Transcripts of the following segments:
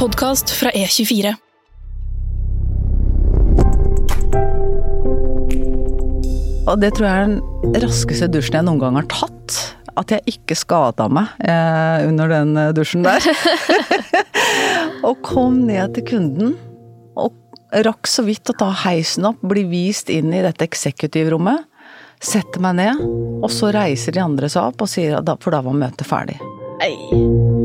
podkast fra E24. Og det tror jeg er den raskeste dusjen jeg noen gang har tatt. At jeg ikke skada meg eh, under den eh, dusjen der. og kom ned til kunden og rakk så vidt å ta heisen opp, bli vist inn i dette eksekutivrommet. Setter meg ned, og så reiser de andre seg opp og sier for da var møtet ferdig. Ei.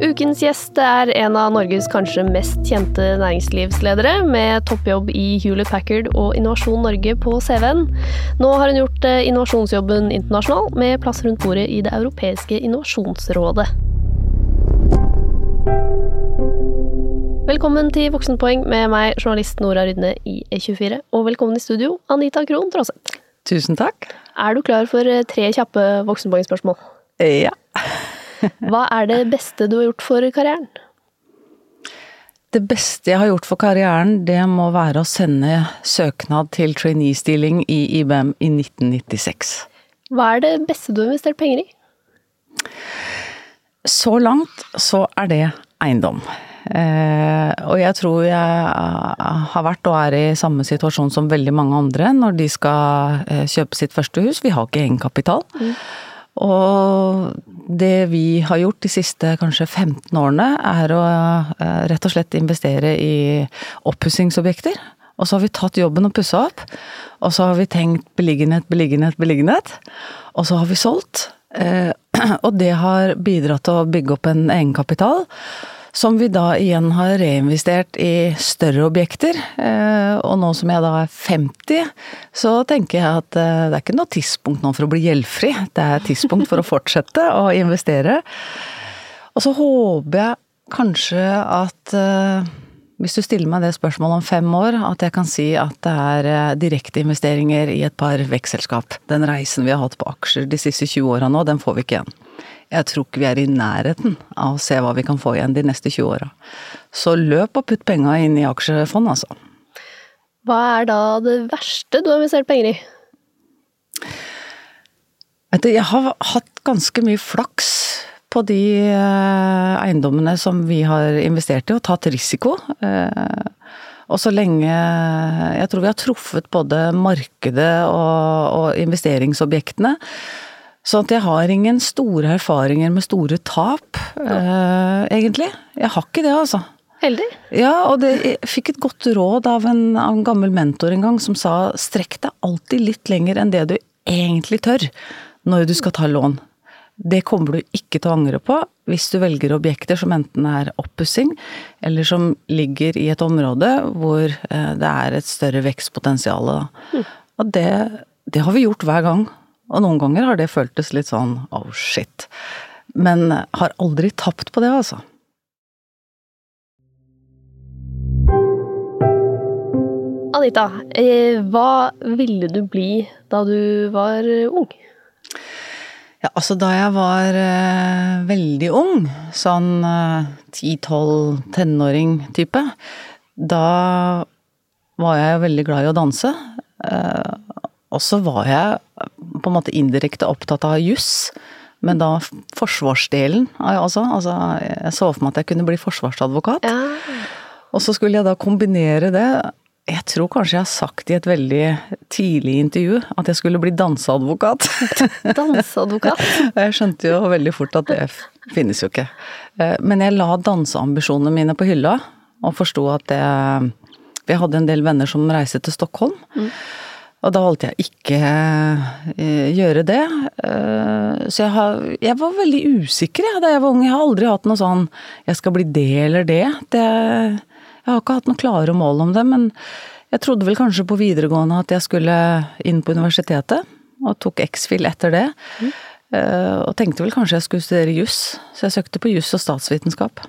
Ukens gjest er en av Norges kanskje mest kjente næringslivsledere, med toppjobb i Hewlett Packard og Innovasjon Norge på CV-en. Nå har hun gjort eh, innovasjonsjobben internasjonal, med plass rundt bordet i Det europeiske innovasjonsrådet. Velkommen til Voksenpoeng med meg, journalist Nora Rydne i E24. Og velkommen i studio, Anita Krohn Traaseth. Tusen takk. Er du klar for eh, tre kjappe voksenpoengspørsmål? Ja. Hva er det beste du har gjort for karrieren? Det beste jeg har gjort for karrieren, det må være å sende søknad til trainee-stilling i IBM i 1996. Hva er det beste du har investert penger i? Så langt så er det eiendom. Eh, og jeg tror jeg har vært og er i samme situasjon som veldig mange andre når de skal eh, kjøpe sitt første hus. Vi har ikke egenkapital. Mm. Og det vi har gjort de siste kanskje 15 årene, er å eh, rett og slett investere i oppussingsobjekter. Og så har vi tatt jobben og pussa opp. Og så har vi tenkt beliggenhet, beliggenhet, beliggenhet. Og så har vi solgt. Eh, og det har bidratt til å bygge opp en egenkapital. Som vi da igjen har reinvestert i større objekter. Eh, og nå som jeg da er 50, så tenker jeg at eh, det er ikke noe tidspunkt nå for å bli gjeldfri. Det er tidspunkt for å fortsette å investere. Og så håper jeg kanskje at eh, hvis du stiller meg det spørsmålet om fem år, at jeg kan si at det er direkteinvesteringer i et par vekstselskap. Den reisen vi har hatt på aksjer de siste 20 åra nå, den får vi ikke igjen. Jeg tror ikke vi er i nærheten av å se hva vi kan få igjen de neste 20 åra. Så løp og putt penga inn i aksjefond, altså. Hva er da det verste du har investert penger i? Vet du, jeg har hatt ganske mye flaks på de eh, eiendommene som vi har investert i, og tatt risiko. Eh, og så lenge Jeg tror vi har truffet både markedet og, og investeringsobjektene. At jeg har ingen store erfaringer med store tap, eh, egentlig. Jeg har ikke det, altså. Heldig. Ja, og det, jeg fikk et godt råd av en, av en gammel mentor en gang som sa strekk deg alltid litt lenger enn det du egentlig tør når du skal ta lån. Det kommer du ikke til å angre på hvis du velger objekter som enten er oppussing, eller som ligger i et område hvor uh, det er et større vekstpotensial. Mm. Og det, det har vi gjort hver gang. Og noen ganger har det føltes litt sånn oh shit. Men har aldri tapt på det, altså. Anita, eh, hva ville du bli da du var ung? Ja, altså da jeg var eh, veldig ung, sånn ti-tolv eh, tenåring-type, da var jeg veldig glad i å danse. Eh, og så var jeg på en måte indirekte opptatt av juss, men da forsvarsdelen. Altså, altså, jeg så for meg at jeg kunne bli forsvarsadvokat. Ja. Og så skulle jeg da kombinere det Jeg tror kanskje jeg har sagt i et veldig tidlig intervju at jeg skulle bli danseadvokat. danseadvokat? jeg skjønte jo veldig fort at det finnes jo ikke. Eh, men jeg la danseambisjonene mine på hylla, og forsto at det jeg hadde en del venner som reiste til Stockholm. Mm. Og da valgte jeg ikke eh, gjøre det. Eh, så jeg, har, jeg var veldig usikker jeg, da jeg var ung. Jeg har aldri hatt noe sånn 'jeg skal bli det eller det'. det. Jeg har ikke hatt noe klare mål om det, men jeg trodde vel kanskje på videregående at jeg skulle inn på universitetet, og tok X-FIL etter det. Mm. Og tenkte vel kanskje jeg skulle studere juss, så jeg søkte på juss og statsvitenskap.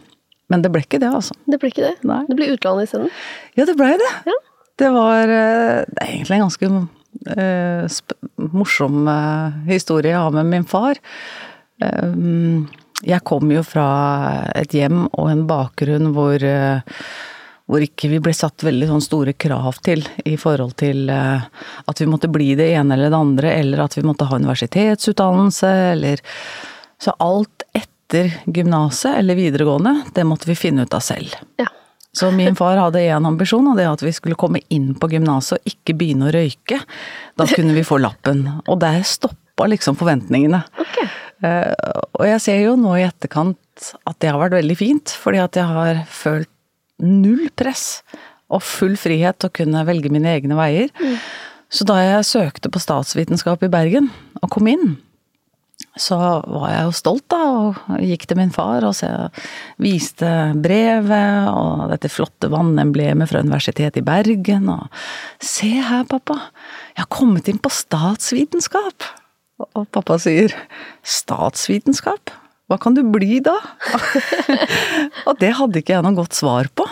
Men det ble ikke det, altså. Det ble ikke det? Nei. Det ble utlandet isteden? Ja, det blei det. Ja. Det var eh, Det er egentlig en ganske uh, morsom uh, historie jeg har med min far. Um, jeg kom jo fra et hjem og en bakgrunn hvor, uh, hvor ikke vi ble satt veldig sånn store krav til i forhold til at vi måtte bli det ene eller det andre, eller at vi måtte ha universitetsutdannelse, eller Så alt etter gymnaset eller videregående, det måtte vi finne ut av selv. Ja. Så min far hadde én ambisjon, og det at vi skulle komme inn på gymnaset og ikke begynne å røyke. Da kunne vi få lappen. Og der stoppa liksom forventningene. Ok. Eh, og jeg ser jo nå i etterkant at det har vært veldig fint, fordi at jeg har følt null press og full frihet til å kunne velge mine egne veier. Så da jeg søkte på statsvitenskap i Bergen og kom inn, så var jeg jo stolt da, og gikk til min far og viste brevet og dette flotte vannemblemet fra Universitetet i Bergen. Og se her, pappa, jeg har kommet inn på statsvitenskap. Og pappa sier statsvitenskap? Hva kan du bli da? og det hadde ikke jeg noe godt svar på.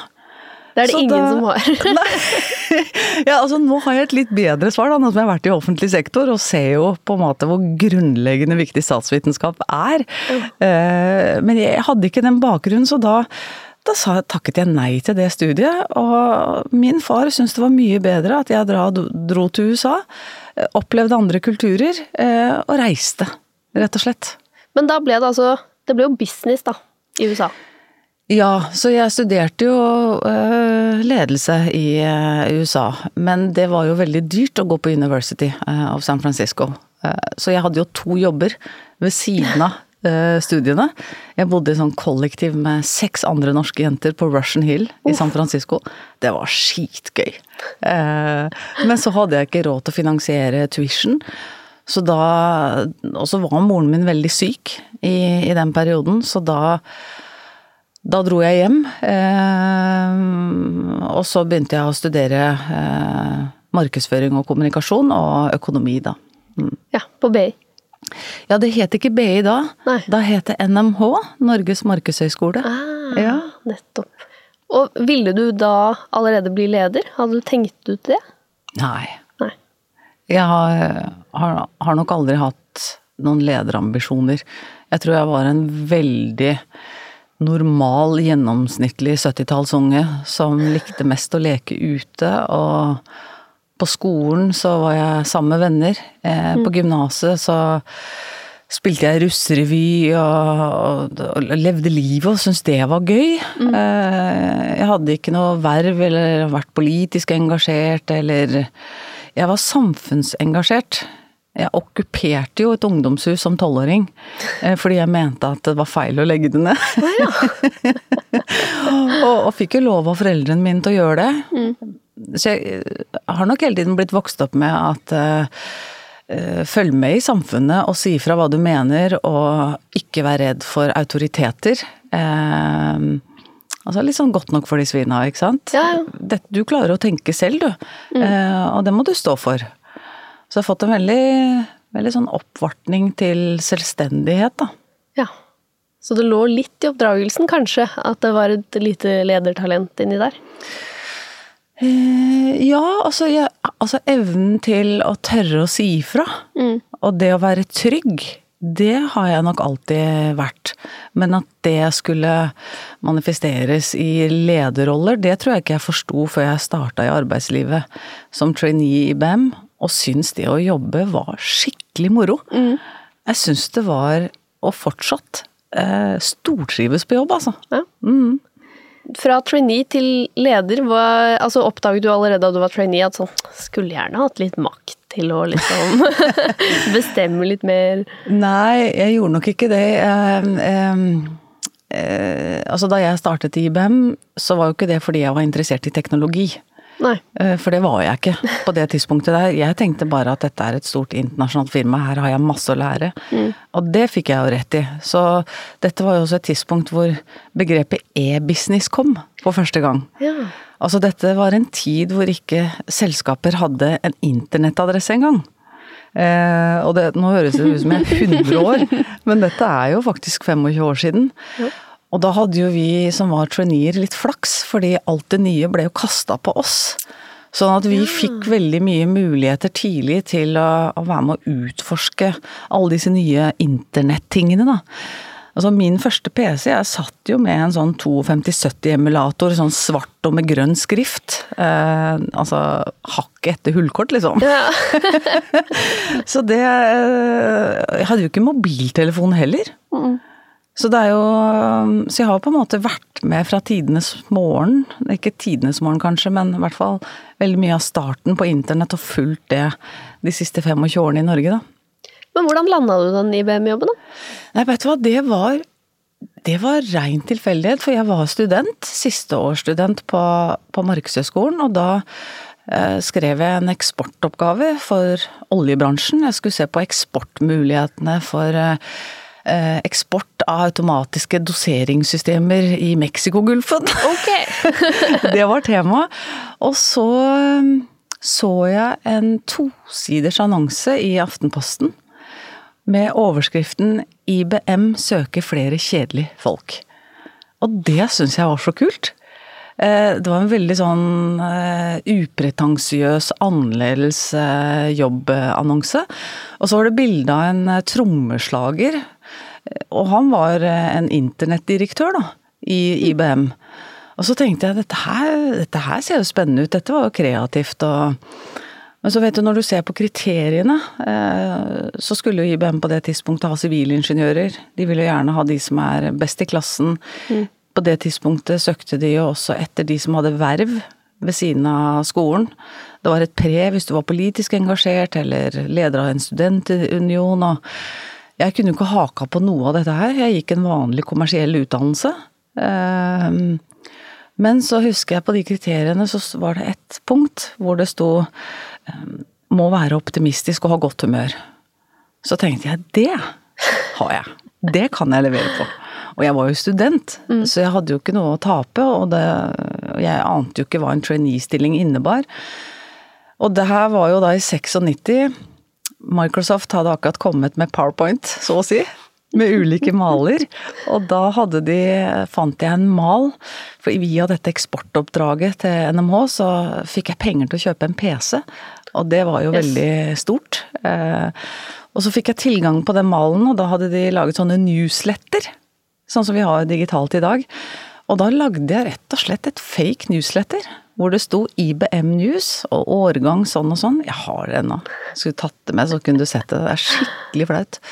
Det er det Så ingen da- som har. Nei. Ja, altså nå har jeg et litt bedre svar, da, nå som jeg har vært i offentlig sektor og ser jo på en måte hvor grunnleggende viktig statsvitenskap er. Eh, Men jeg hadde ikke den bakgrunnen, så da, da sa, takket jeg nei til det studiet. Og min far syntes det var mye bedre at jeg dra, dro til USA, opplevde andre kulturer eh, og reiste, rett og slett. Men da ble det altså Det ble jo business, da, i USA. Ja, så jeg studerte jo øh, ledelse i øh, USA, men det var jo veldig dyrt å gå på University øh, of San Francisco. Eh, så jeg hadde jo to jobber ved siden av studiene. Jeg bodde i sånn kollektiv med seks andre norske jenter på Russian Hill i San Francisco. Det var skitgøy. Eh, men så hadde jeg ikke råd til å finansiere tuition. Så da Og så var moren min veldig syk i, i den perioden, så da da dro jeg hjem, eh, og så begynte jeg å studere eh, markedsføring og kommunikasjon og økonomi, da. Ja, på BI. Ja, det het ikke BI da. Nei. Da het det NMH, Norges markedshøgskole. Ah, Ja. Nettopp. Og ville du da allerede bli leder? Hadde du tenkt ut det? Nei. Nei. Jeg har, har, har nok aldri hatt noen lederambisjoner. Jeg tror jeg var en veldig normal, gjennomsnittlig 70-tallsunge som likte mest å leke ute. Og på skolen så var jeg sammen med venner. Eh, På gymnaset så spilte jeg russerevy og, og, og levde livet og syntes det var gøy. Eh, Jeg hadde ikke noe verv eller vært politisk engasjert eller Jeg var samfunnsengasjert. Jeg okkuperte jo et ungdomshus som tolvåring eh, fordi jeg mente at det var feil å legge det ned. og, og fikk jo lov av foreldrene mine til å gjøre det. Så jeg eh, har nok hele tiden blitt vokst opp med at uh, følg med i samfunnet og si fra hva du mener, og ikke vær redd for autoriteter. Uh, altså litt sånn godt nok for de svina, ikke sant? Ja, ja. Dette, du klarer å tenke selv, du. Eh, og det må du stå for. Så jeg har fått en veldig, veldig sånn oppvartning til selvstendighet, da. Ja. Så det lå litt i oppdragelsen, kanskje, at det var et lite ledertalent inni der? Eh, ja, altså, jeg, altså evnen til å tørre å si ifra. Og det å være trygg, det har jeg nok alltid vært. Men at det skulle manifesteres i lederroller, det tror jeg ikke jeg forsto før jeg starta i arbeidslivet som trainee i BAM, og syntes det å jobbe var skikkelig moro. Jeg syns det var, og fortsatt, eh, stortrives på jobb, altså. Ja. Fra trainee til leder, hva, altså oppdaget du allerede da du var trainee at sånn Skulle gjerne hatt litt makt til å liksom bestemme litt mer. Nei, jeg gjorde nok ikke det. Eh, eh, altså da jeg startet i IBM, så var jo ikke det fordi jeg var interessert i teknologi. Nei. Eh, For det var jeg ikke på det tidspunktet der. Jeg tenkte bare at dette er et stort internasjonalt firma, her har jeg masse å lære. Og det fikk jeg jo rett i. Så dette var jo også et tidspunkt hvor begrepet e-business kom for første gang. Ja. Altså dette var en tid hvor ikke selskaper hadde en internettadresse engang. Eh, og det, nå høres det ut som jeg er 100 år, men dette er jo faktisk 25 år siden. Og da hadde jo vi som var traineer litt flaks, fordi alt det nye ble jo kasta på oss. Sånn at vi fikk veldig mye muligheter tidlig til å, å være med å utforske alle disse nye internettingene, da. Altså min første PC, jeg satt jo med en sånn 5270-emulator, sånn svart og med grønn skrift. Eh, altså hakket etter hullkort, liksom. Ja. Så det eh, Jeg hadde jo ikke mobiltelefon heller. Så det er jo Så jeg har på en måte vært med fra tidenes morgen. Ikke tidenes morgen kanskje, men i hvert fall veldig mye av starten på internett og fulgt det de siste 25 årene i Norge, da. Men hvordan landa du den IBM-jobben, da? Nei, vet du hva, det var det var rein tilfeldighet, for jeg var student, sisteårsstudent på, på Markedshøgskolen, og da eh, skrev jeg en eksportoppgave for oljebransjen. Jeg skulle se på eksportmulighetene for Eh, eksport av automatiske doseringssystemer i Mexicogolfen. Okay. det var temaet. Og så så jeg en tosiders annonse i Aftenposten med overskriften 'IBM søker flere kjedelige folk'. Og det syns jeg var så kult. Eh, det var en veldig sånn upretensiøs, annerledes jobbannonse. Og så var det bilde av en trommeslager og han var eh, en internettdirektør da, i IBM. Og så tenkte jeg dette her, dette her ser jo spennende ut, dette var jo kreativt og men så vet du, når du ser på kriteriene, eh, så skulle jo IBM på det tidspunktet ha sivilingeniører. De ville jo gjerne ha de som er best i klassen. Mm. På det tidspunktet søkte de jo også etter de som hadde verv ved siden av skolen. Det var et pre hvis du var politisk engasjert, eller leder av en studentunion. og jeg kunne jo ikke haka på noe av dette her. Jeg gikk en vanlig kommersiell utdannelse. Ehm, men så husker jeg på de kriteriene så var det ett punkt hvor det sto ehm, må være optimistisk og ha godt humør. Så tenkte jeg det har jeg. Det kan jeg levere på. Og jeg var jo student, mm. så jeg hadde jo ikke noe å tape, og det, jeg ante jo ikke hva en trainee-stilling innebar. Og det her var jo da i 96. Microsoft hadde akkurat kommet med PowerPoint, så å si. Med ulike maler. Og da hadde de, fant jeg en mal. For via dette eksportoppdraget til NMH så fikk jeg penger til å kjøpe en PC. Og det var jo yes. veldig stort. Eh, og så fikk jeg tilgang på den malen, og da hadde de laget sånne newsletter. Sånn som vi har digitalt i dag. Og da lagde jeg rett og slett et fake newsletter hvor det sto IBM News og årgang sånn og sånn. Jeg har det ennå. Skulle tatt det med, så kunne du sett det. Det er skikkelig flaut.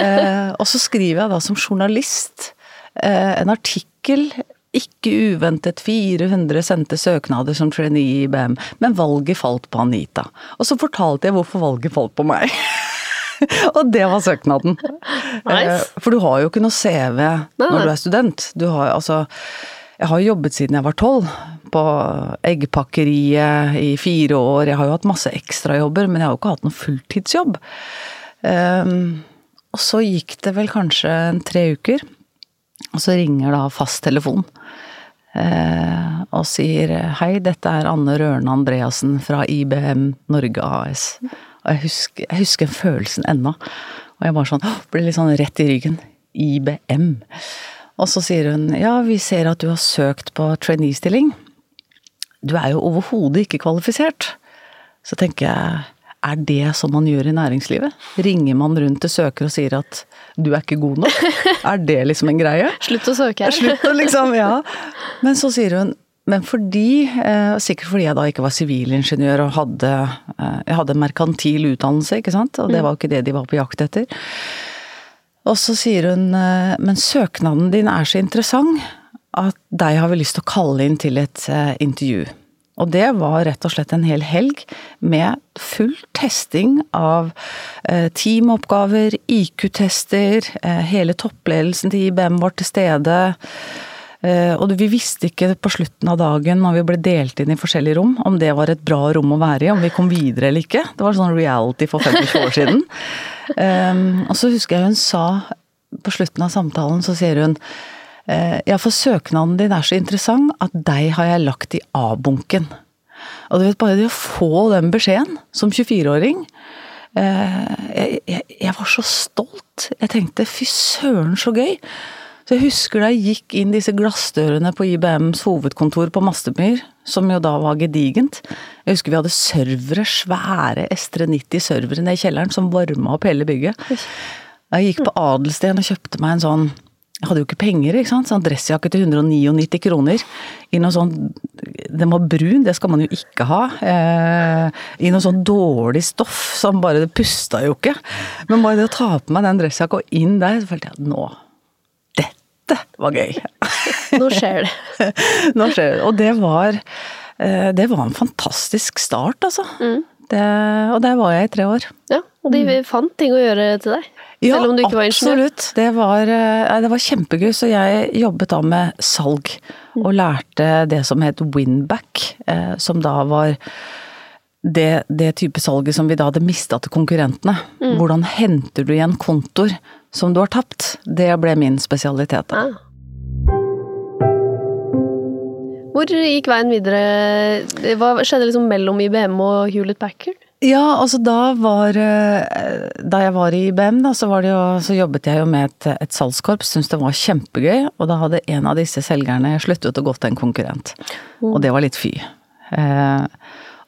Eh, og så skriver jeg da som journalist eh, en artikkel ikke uventet 400 sendte søknader som trainee i IBM, men valget falt på Anita. Og så fortalte jeg hvorfor valget falt på meg. og det var søknaden. Nice. Eh, for du har jo ikke noe CV når du er student. Du har altså Jeg har jobbet siden jeg var tolv, på eggpakkeriet i fire år. Jeg har jo hatt masse ekstrajobber, men jeg har jo ikke hatt noen fulltidsjobb. Um, og så gikk det vel kanskje tre uker, og så ringer da fasttelefon. Uh, og sier hei, dette er Anne Rørne Andreassen fra IBM Norge AS. Og jeg husker, jeg husker følelsen ennå. Og jeg bare sånn, ble litt sånn rett i ryggen. IBM. Og så sier hun ja, vi ser at du har søkt på trainee-stilling du er jo overhodet ikke kvalifisert. Så tenker jeg, er det som man gjør i næringslivet? Ringer man rundt til søker og sier at du er ikke god nok? Er det liksom en greie? Slutt å søke her. Slutt å liksom, ja. Men så sier hun men fordi, eh, sikkert fordi jeg da ikke var sivilingeniør og hadde eh, Jeg hadde merkantil utdannelse, ikke sant, og det mm. var jo ikke det de var på jakt etter. Og så sier hun eh, men søknaden din er så interessant at deg har vi lyst til å kalle inn til et uh, intervju. Og det var rett og slett en hel helg med full testing av uh, teamoppgaver, IQ-tester, hele toppledelsen til IBM var til stede. Og vi visste ikke på slutten av dagen når vi ble delt inn i forskjellige rom, om det var et bra rom å være i, om vi kom videre eller ikke. Det var sånn reality for 50 år siden. Um, og så husker jeg hun sa på slutten av samtalen, så sier hun Eh, ja, for søknaden din er så interessant at deg har jeg lagt i A-bunken. Og du vet, bare det å få den beskjeden som 24-åring eh, jeg, jeg, jeg, var så stolt. Jeg tenkte fy søren, så gøy. Så jeg husker da jeg gikk inn disse glassdørene på IBMs hovedkontor på Mastemyr, som jo da var gedigent. Jeg husker vi hadde servere, svære S390-servere nede i kjelleren som varma opp hele bygget. Jeg gikk på Adelsten og kjøpte meg en sånn jeg hadde jo ikke penger, ikke sant. Sånn dressjakke til 199 kroner. I noe sånn Den var brun, det skal man jo ikke ha. Eh, I noe sånn dårlig stoff som bare Det pusta jo ikke. Men bare det å ta på meg den dressjakka og inn der, så følte jeg at nå dette var gøy. Nå skjer det. Nå skjer det. Og det var, eh, det var en fantastisk start, altså. Mm. Det, og der var jeg i tre år. Ja, og de fant ting å gjøre til deg. Du ikke var absolutt. Det var, eh, det var kjempegøy. Så jeg jobbet da med salg, Mm. og lærte det som het winback, eh, som da var det, det type salget som vi da hadde mista til konkurrentene. Mm. Hvordan henter du igjen kontoer som du har tapt? Det ble min spesialitet. da. Ah. Hvor gikk veien videre? Hva skjedde liksom mellom IBM og Hewlett Packard? Ja, altså da var eh, Da jeg var i IBM, da, så, var det jo, så jobbet jeg jo med et, et salgskorps, syntes det var kjempegøy. Og da hadde en av disse selgerne sluttet å gå til en konkurrent. Og det var litt fy. Eh,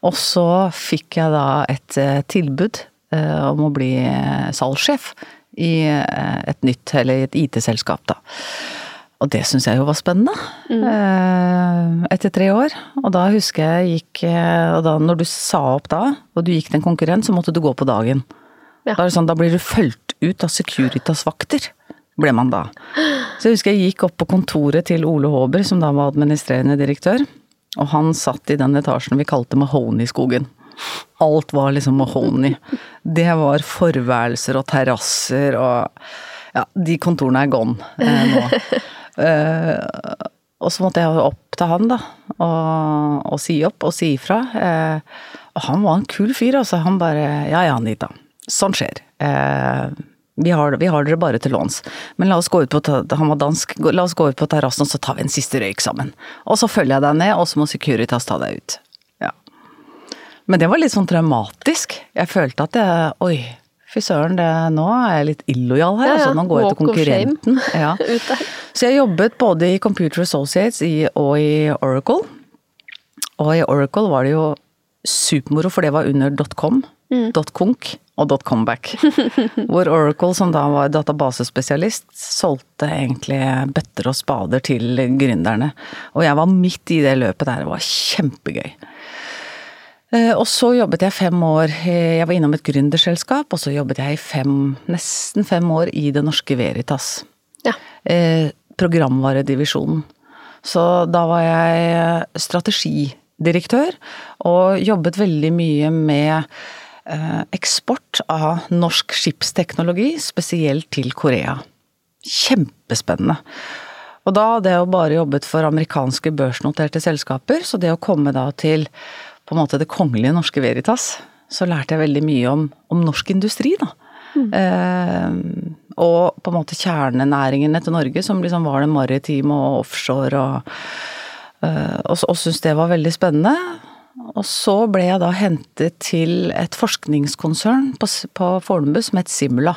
og så fikk jeg da et eh, tilbud eh, om å bli salgssjef i eh, et nytt, eller i et IT-selskap, da. Og det syns jeg jo var spennende. Mm. Etter tre år. Og da husker jeg gikk eh, Og da når du sa opp da, og du gikk til en konkurrent, så måtte du gå på dagen. Ja. Da, er sånn, da blir du fulgt ut av Securitas-vakter, ble man da. Så jeg husker jeg gikk opp på kontoret til Ole Håber, som da var administrerende direktør. Og han satt i den etasjen vi kalte Mahoney-skogen. Alt var liksom mahogny. Det var forværelser og terrasser og Ja, de kontorene er gone eh, nå. Eh, og så måtte jeg opp til han, da, og, og si opp og si ifra. Eh, og han var en kul fyr, altså. Han bare Ja ja, Anita. Sånn skjer. Eh, vi har, vi har dere bare til låns. Men la oss gå ut på, han var dansk, la oss gå ut på terrassen, og så tar vi en siste røyk sammen. Og så følger jeg deg ned, og så må Securitas ta deg ut. Men det var litt sånn traumatisk. Jeg følte at jeg Oi, fy søren, nå er jeg litt illojal her. Ja, ja. Altså, nå går jeg til konkurrenten. Ja. Så jeg jobbet både i Computer Associates og i Oracle. Og i Oracle var det jo supermoro, for det var under .com, .conk og .comeback. Hvor Oracle, som da var databasespesialist, solgte egentlig bøtter og spader til gründerne. Og jeg var midt i det løpet der, det var kjempegøy. Eh, Og så jobbet jeg fem år, eh, jeg var innom et gründerselskap, og så jobbet jeg i fem, nesten fem år i det norske Veritas Ja. eh, programvaredivisjonen. Så da var jeg strategidirektør, og jobbet veldig mye med eksport av norsk skipsteknologi, spesielt til Korea. Kjempespennende. Og da hadde jeg jo bare jobbet for amerikanske børsnoterte selskaper, så det å komme da til på en måte det kongelige norske Veritas, så lærte jeg veldig mye om, om norsk industri, da. Eh, og på en måte kjernenæringene til Norge, som liksom var det maritime og offshore og eh, Og, og syntes det var veldig spennende. Og så ble jeg da hentet til et forskningskonsern på, på Fornebu som het Simula.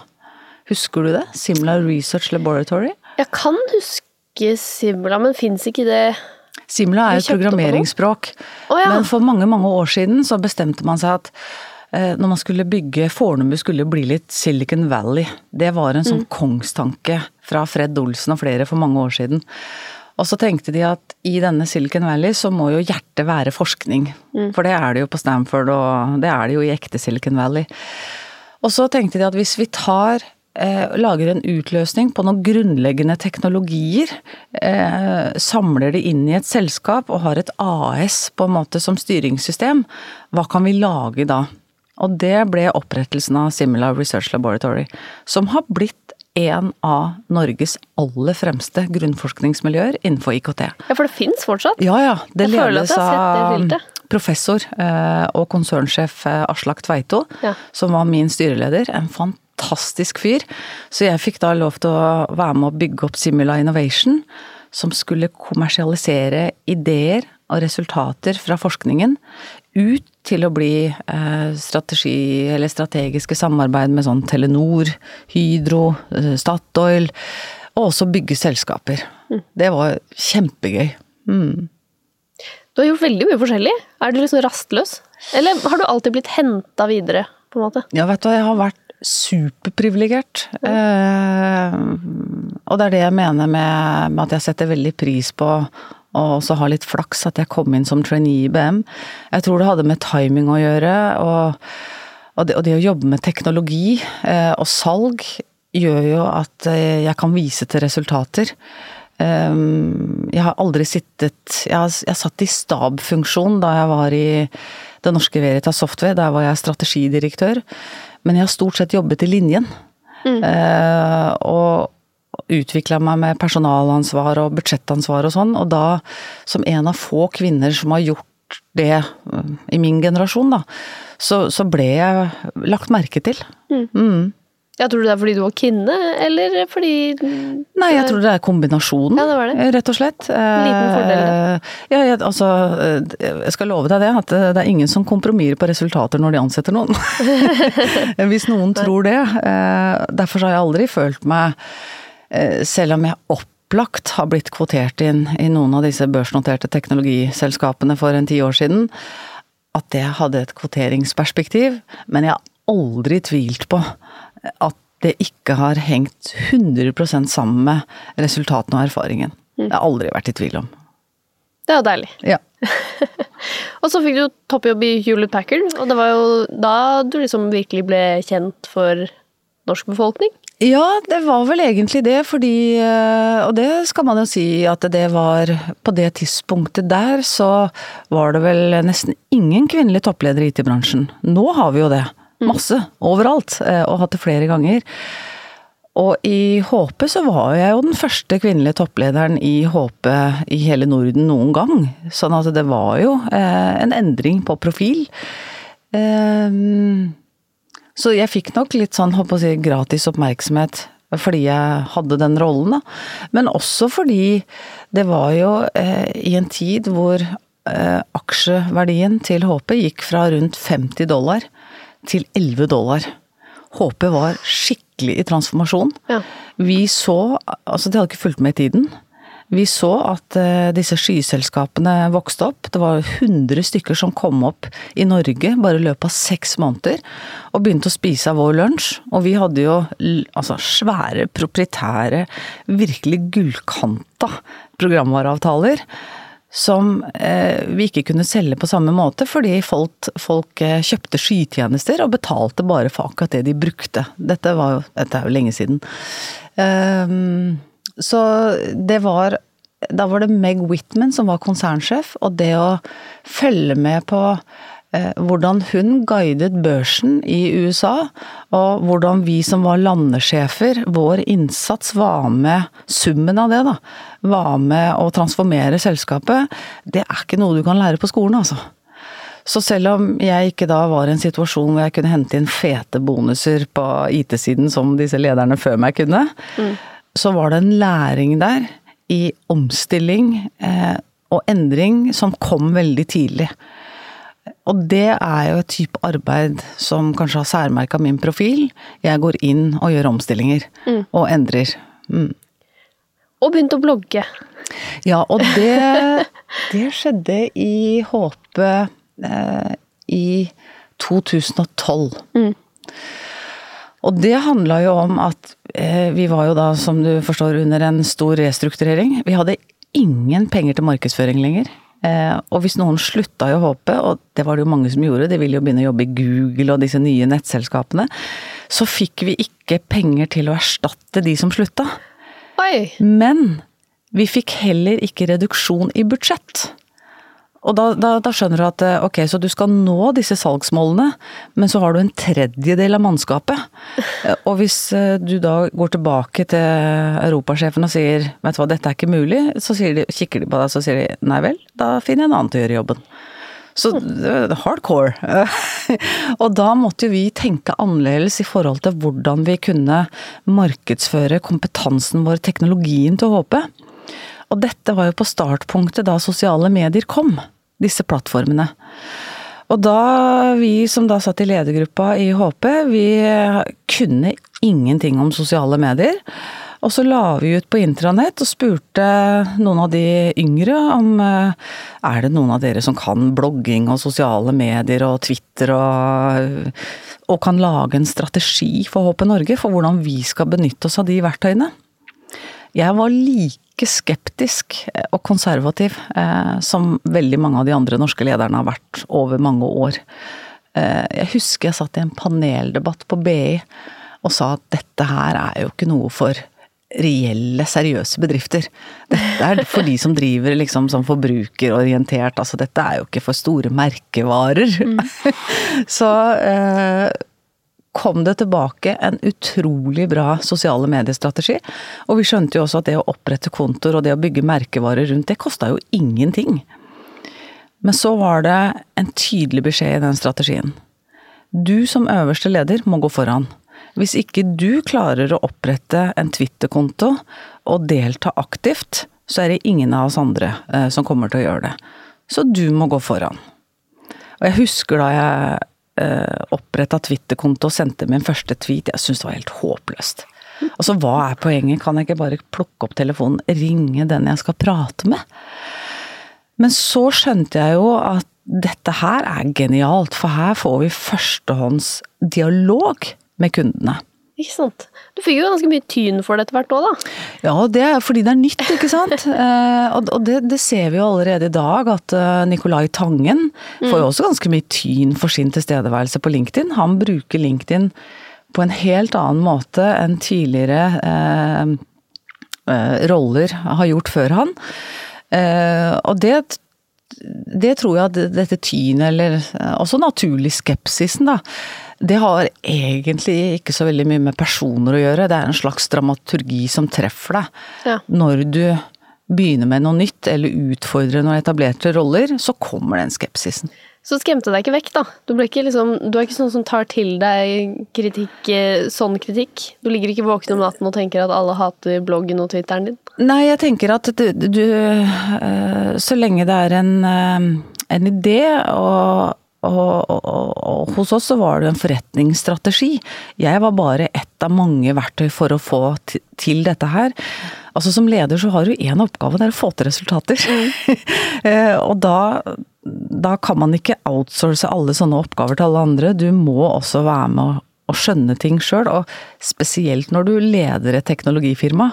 Husker du det? Simula Research Laboratory. Jeg kan huske Simula, men fins ikke det Simula er et programmeringsspråk. Oh, ja. Men for mange, mange år siden så bestemte man seg at eh, når man skulle bygge Fornebu skulle bli litt Silicon Valley. Det var en Mm. sånn kongstanke fra Fred Olsen og flere for mange år siden. Og så tenkte de at i denne Silicon Valley så må jo hjertet være forskning. Mm. For det er det jo på Stanford, og det er det jo i ekte Silicon Valley. Og så tenkte de at hvis vi tar lager en utløsning på noen grunnleggende teknologier, eh, samler det inn i et selskap og har et AS på en måte som styringssystem, hva kan vi lage da? Og det ble opprettelsen av Simula Research Laboratory, som har blitt en av Norges aller fremste grunnforskningsmiljøer innenfor IKT. Ja, for det fins fortsatt? Ja, ja. Det Jeg ledes av professor eh, og konsernsjef eh, Aslak Tveito, Ja. som var min styreleder. En fantastisk fyr. Så jeg fikk da lov til å være med å bygge opp Simula Innovation, som skulle kommersialisere ideer og resultater fra forskningen ut til å bli eh, strategi eller strategiske samarbeid med sånn Telenor, Hydro, eh, Statoil, og også bygge selskaper. Det var kjempegøy. Mm. Du har gjort veldig mye forskjellig. Er du liksom rastløs? Eller har du alltid blitt henta videre, på en måte? Ja, vet du hva, jeg har vært superprivilegert. Eh, og det er det jeg mener med, med at jeg setter veldig pris på å også ha litt flaks at jeg kom inn som trainee i IBM. Jeg tror det hadde med timing å gjøre, og, og, det, og det å jobbe med teknologi eh, og salg gjør jo at eh, jeg kan vise til resultater. Um, jeg har aldri sittet Jeg, har, jeg satt i stabfunksjon da jeg var i Det Norske Veritas Software, der var jeg strategidirektør. Men jeg har stort sett jobbet i linjen. Mm. og utvikla meg med personalansvar og budsjettansvar og sånn, og da, som en av få kvinner som har gjort det i min generasjon, da, så, så ble jeg lagt merke til. Mm. Mm. Ja, Tror det er fordi du var kvinne, eller fordi Nei, jeg tror det er kombinasjonen, ja, det var det. rett og slett. Liten fordel. Eh, ja, jeg, altså Jeg skal love deg det, at det er ingen som kompromisser på resultater når de ansetter noen. Hvis noen tror det. Eh, derfor har jeg aldri følt meg eh, Selv om jeg opplagt har blitt kvotert inn i noen av disse børsnoterte teknologiselskapene for en ti år siden, at det hadde et kvoteringsperspektiv, men jeg har aldri tvilt på at det ikke har hengt 100 sammen med resultatene og erfaringen. Det har jeg aldri vært i tvil om. Det er jo deilig. Ja. og så fikk du toppjobb i Hewlett Packard, og det var jo da du liksom virkelig ble kjent for norsk befolkning? Ja, det var vel egentlig det, fordi eh, Og det skal man jo si at det var På det tidspunktet der så var det vel nesten ingen kvinnelige toppledere i IT-bransjen. Nå har vi jo det. Mm. Masse. Overalt. Eh, og hatt det flere ganger. Og i HP så var jeg jo den første kvinnelige topplederen i HP i hele Norden noen gang. Sånn at det var jo eh, en endring på profil. Ehm, så jeg fikk nok litt sånn, håper å si, gratis oppmerksomhet fordi jeg hadde den rollen, da. Men også fordi det var jo eh, i en tid hvor aksjeverdien til HP gikk fra rundt 50 dollar til 11 dollar. HP var skikkelig i transformasjon. Ja. Vi så Altså, de hadde ikke fulgt med i tiden. Vi så at uh, disse skyselskapene vokste opp. Det var 100 stykker som kom opp i Norge bare i løpet av seks måneder. Og begynte å spise av vår lunsj. Og vi hadde jo altså svære, proprietære, virkelig gullkanta programvareavtaler som eh, vi ikke kunne selge på samme måte, fordi folk, folk eh, kjøpte skytjenester og betalte bare for akkurat det de brukte. Dette, jo, dette er jo lenge siden. Um, så det var Da var det Meg Whitman som var konsernsjef, og det å følge med på hvordan hun guidet børsen i USA, og hvordan vi som var landesjefer, vår innsats var med, summen av det, da, var med å transformere selskapet, det er ikke noe du kan lære på skolen, altså. Så selv om jeg ikke da var i en situasjon hvor jeg kunne hente inn fete bonuser på IT-siden som disse lederne før meg kunne, mm. så var det en læring der i omstilling eh, og endring som kom veldig tidlig. Og det er jo et type arbeid som kanskje har særmerka min profil. Jeg går inn og gjør omstillinger. Mm. Og endrer. Mm. Og begynte å blogge. Ja, og det, det skjedde i Håpe eh, i 2012. Mm. Og det handla jo om at eh, vi var jo da, som du forstår, under en stor restrukturering. Vi hadde ingen penger til markedsføring lenger. Eh, og hvis noen slutta i å håpe, og det var det jo mange som gjorde, de ville jo begynne å jobbe i Google og disse nye nettselskapene, så fikk vi ikke penger til å erstatte de som slutta. Oi. Men vi fikk heller ikke reduksjon i budsjett. Og da, da, da, skjønner du at eh, ok, så du skal nå disse salgsmålene, men så har du en tredjedel av mannskapet. Eh, og hvis eh, du da går tilbake til europasjefen og sier vet du hva, dette er ikke mulig, så de, kikker de på deg så sier de, nei vel, da finner jeg en annen til å gjøre jobben. Så hardcore. og da måtte jo vi tenke annerledes i forhold til hvordan vi kunne markedsføre kompetansen vår, teknologien til å håpe. Og dette var jo på startpunktet da sosiale medier kom disse plattformene. Og da vi som da satt i ledergruppa i HP, vi kunne ingenting om sosiale medier. Og så la vi ut på intranett og spurte noen av de yngre om eh, er det noen av dere som kan blogging og sosiale medier og Twitter og, og kan lage en strategi for HP Norge for hvordan vi skal benytte oss av de verktøyene. Jeg var like like skeptisk eh, og konservativ eh, som veldig mange av de andre norske lederne har vært over mange år. Eh, jeg husker jeg satt i en paneldebatt på BI, og sa at dette her er jo ikke noe for reelle, seriøse bedrifter. Dette er for de som driver liksom som forbrukerorientert, altså dette er jo ikke for store merkevarer. Mm. Så eh, kom det tilbake en utrolig bra sosiale mediestrategi. Og vi skjønte jo også at det å opprette kontoer og det å bygge merkevarer rundt det, kosta jo ingenting. Men så var det en tydelig beskjed i den strategien. Du som øverste leder må gå foran. Hvis ikke du klarer å opprette en Twitter-konto og delta aktivt, så er det ingen av oss andre eh, som kommer til å gjøre det. Så du må gå foran. Og jeg husker da jeg eh, oppretta Twitter-konto og sendte min første tweet, jeg syns det var helt håpløst. Altså, hva er poenget? Kan jeg ikke bare plukke opp telefonen, ringe den jeg skal prate med? Men så skjønte jeg jo at dette her er genialt, for her får vi førstehånds dialog med kundene. Ikke sant. Du fikk jo ganske mye tyn for det etter hvert òg, da? Ja, det er fordi det er nytt, ikke sant. eh, og det, det, ser vi jo allerede i dag, at uh, Nicolai Tangen mm. får jo også ganske mye tyn for sin tilstedeværelse på LinkedIn. Han bruker LinkedIn på en helt annen måte enn tidligere eh, eh, roller har gjort før han. Eh, og det det tror jeg at dette tynet, eller eh, også naturlig skepsisen, da, det har egentlig ikke så veldig mye med personer å gjøre. Det er en slags dramaturgi som treffer deg. Ja. Når du begynner med noe nytt, eller utfordrer noen etablerte roller, så kommer den skepsisen. Så skremte deg ikke vekk, da? Du, liksom, du, er ikke sånn som tar til deg kritikk, eh, sånn kritikk? Du ligger ikke våken om natten og tenker at alle hater bloggen og Twitteren din? Nei, jeg tenker at du, du eh, Så lenge det er en, eh, en idé og og, og, og, hos oss så var det en forretningsstrategi. Jeg var bare ett av mange verktøy for å få til dette her. Altså Som leder så har du én oppgave, det er å få til resultater. Mm. og da, da kan man ikke outsource alle sånne oppgaver til alle andre. Du må også være med å skjønne ting sjøl, og spesielt når du leder et teknologifirma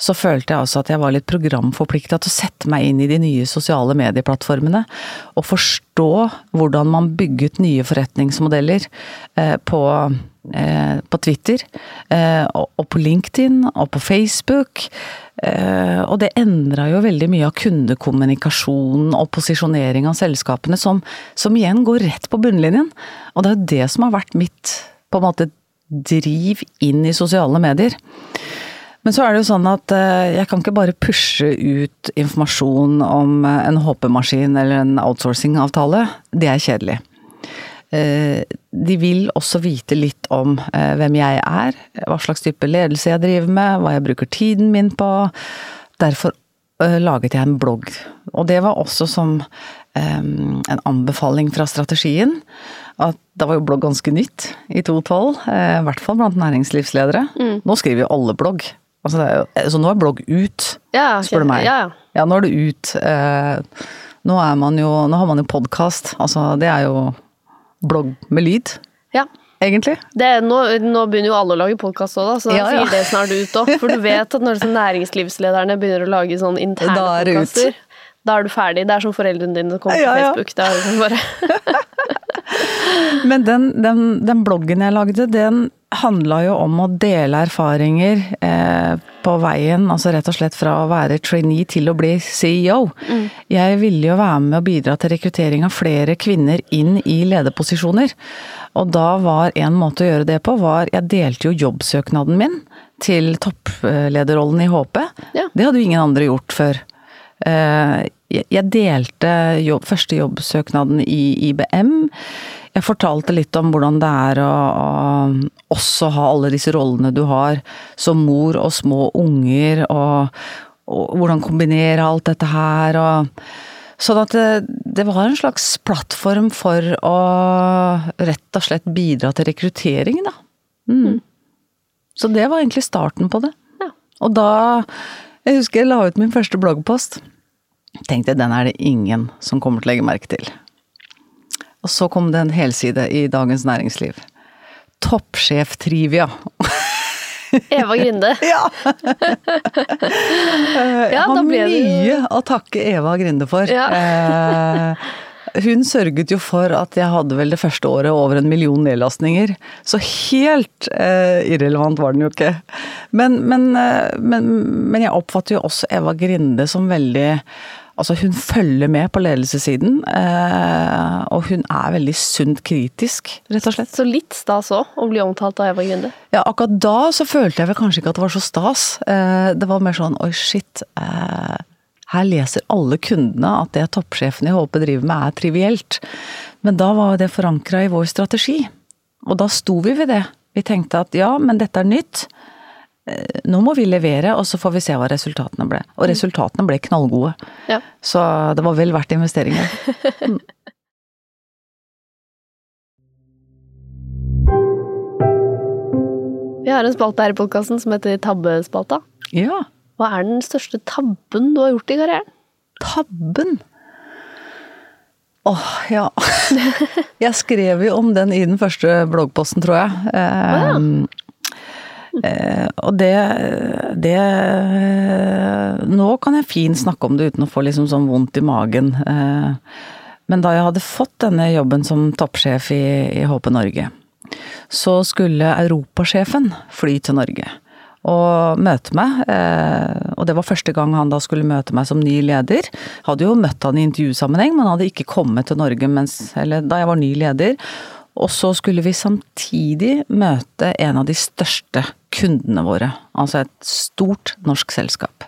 så følte jeg også at jeg var litt programforplikta til å sette meg inn i de nye sosiale medieplattformene. Og forstå hvordan man bygget nye forretningsmodeller eh, på, eh, på Twitter. Eh, og på LinkedIn og på Facebook. Og det endra jo veldig mye av kundekommunikasjonen og posisjonering av selskapene, som, som igjen går rett på bunnlinjen. Og det er jo det som har vært mitt på en måte driv inn i sosiale medier. Men så er det jo sånn at eh, jeg kan ikke bare pushe ut informasjon om eh, en HP-maskin eller en outsourcing-avtale. Det er kjedelig. Eh, de vil også vite litt om hvem jeg er, hva slags type ledelse jeg driver med, hva jeg bruker tiden min på. Derfor laget jeg en blogg. Og det var også som en anbefaling fra strategien. At da var jo blogg ganske nytt i 2012, i hvert fall blant næringslivsledere. Mm. Nå skriver jo alle blogg. Altså, jo, så nå er blogg ut, ja, okay. spør du meg. Ja, ja. ja, nå er det ut. Eh, nå, er man jo, nå har man jo podkast. Altså, det er jo blogg med lyd. Ja. Egentlig. Det, nå, nå, begynner jo alle å lage podkast òg, da, så ja, sier det snart ut òg. For du vet at når næringslivslederne begynner å lage sånn interne podkaster, da er du ferdig. Det er som foreldrene dine som kommer ja, på Facebook. Det er liksom bare Men den, den, den, bloggen jeg lagde, den handla jo om å dele erfaringer eh, på veien, altså rett og slett fra å være trainee til å bli CEO. Mm. Jeg ville jo være med å bidra til rekruttering av flere kvinner inn i lederposisjoner. Og da var en måte å gjøre det på, var jeg delte jo jobbsøknaden min til topplederrollen i HP. Ja. Det hadde jo ingen andre gjort før. Eh, jeg delte jobb, første jobbsøknaden i IBM. Jeg fortalte litt om hvordan det er å, å også ha alle disse rollene du har som mor og små unger, og, og hvordan kombinere alt dette her. og Sånn at det, det, var en slags plattform for å rett og slett bidra til rekruttering, da. Mm. mm. Så det var egentlig starten på det. Ja. Og da Jeg husker jeg la ut min første bloggpost. Tenkte jeg den er det ingen som kommer til å legge merke til. Og så kom det en helside i Dagens Næringsliv. Toppsjef-trivia. Eva Grinde. ja! Jeg har mye å takke Eva Grinde for. Ja. Eh, hun sørget jo for at jeg hadde vel det første året over en million nedlastninger. Så helt eh, irrelevant var den jo ikke. Men, men, eh, men, men, jeg oppfatter jo også Eva Grinde som veldig Altså hun følger med på ledelsessiden, eh, og hun er veldig sunt kritisk, rett og slett. Så litt stas òg, å bli omtalt av Eva Grunde? Ja, akkurat da så følte jeg vel kanskje ikke at det var så stas. Eh, det var mer sånn oi, shit. Eh, her leser alle kundene at det toppsjefen i HP driver med er trivielt. Men da var det forankra i vår strategi. Og da sto vi ved det. Vi tenkte at ja, men dette er nytt. Eh, nå må vi levere, og så får vi se hva resultatene ble. Og resultatene ble knallgode. Ja. Så det var vel verdt investeringen. Vi har en spalte her i podkasten som heter Tabbespalta. Ja. Hva er den største tabben du har gjort i karrieren? Tabben? Åh, oh, ja. Jeg skrev jo om den i den første bloggposten, tror jeg. Oh, ja. Eh, og det, det Nå kan jeg fint snakke om det uten å få liksom sånn vondt i magen. Eh, men da jeg hadde fått denne jobben som toppsjef i, i HP Norge, så skulle europasjefen fly til Norge og møte meg. Eh, og det var første gang han da skulle møte meg som ny leder. Hadde jo møtt han i intervjusammenheng, men hadde ikke kommet til Norge mens, da jeg var ny leder. Og så skulle vi samtidig møte en av de største kundene våre. Altså et stort norsk selskap.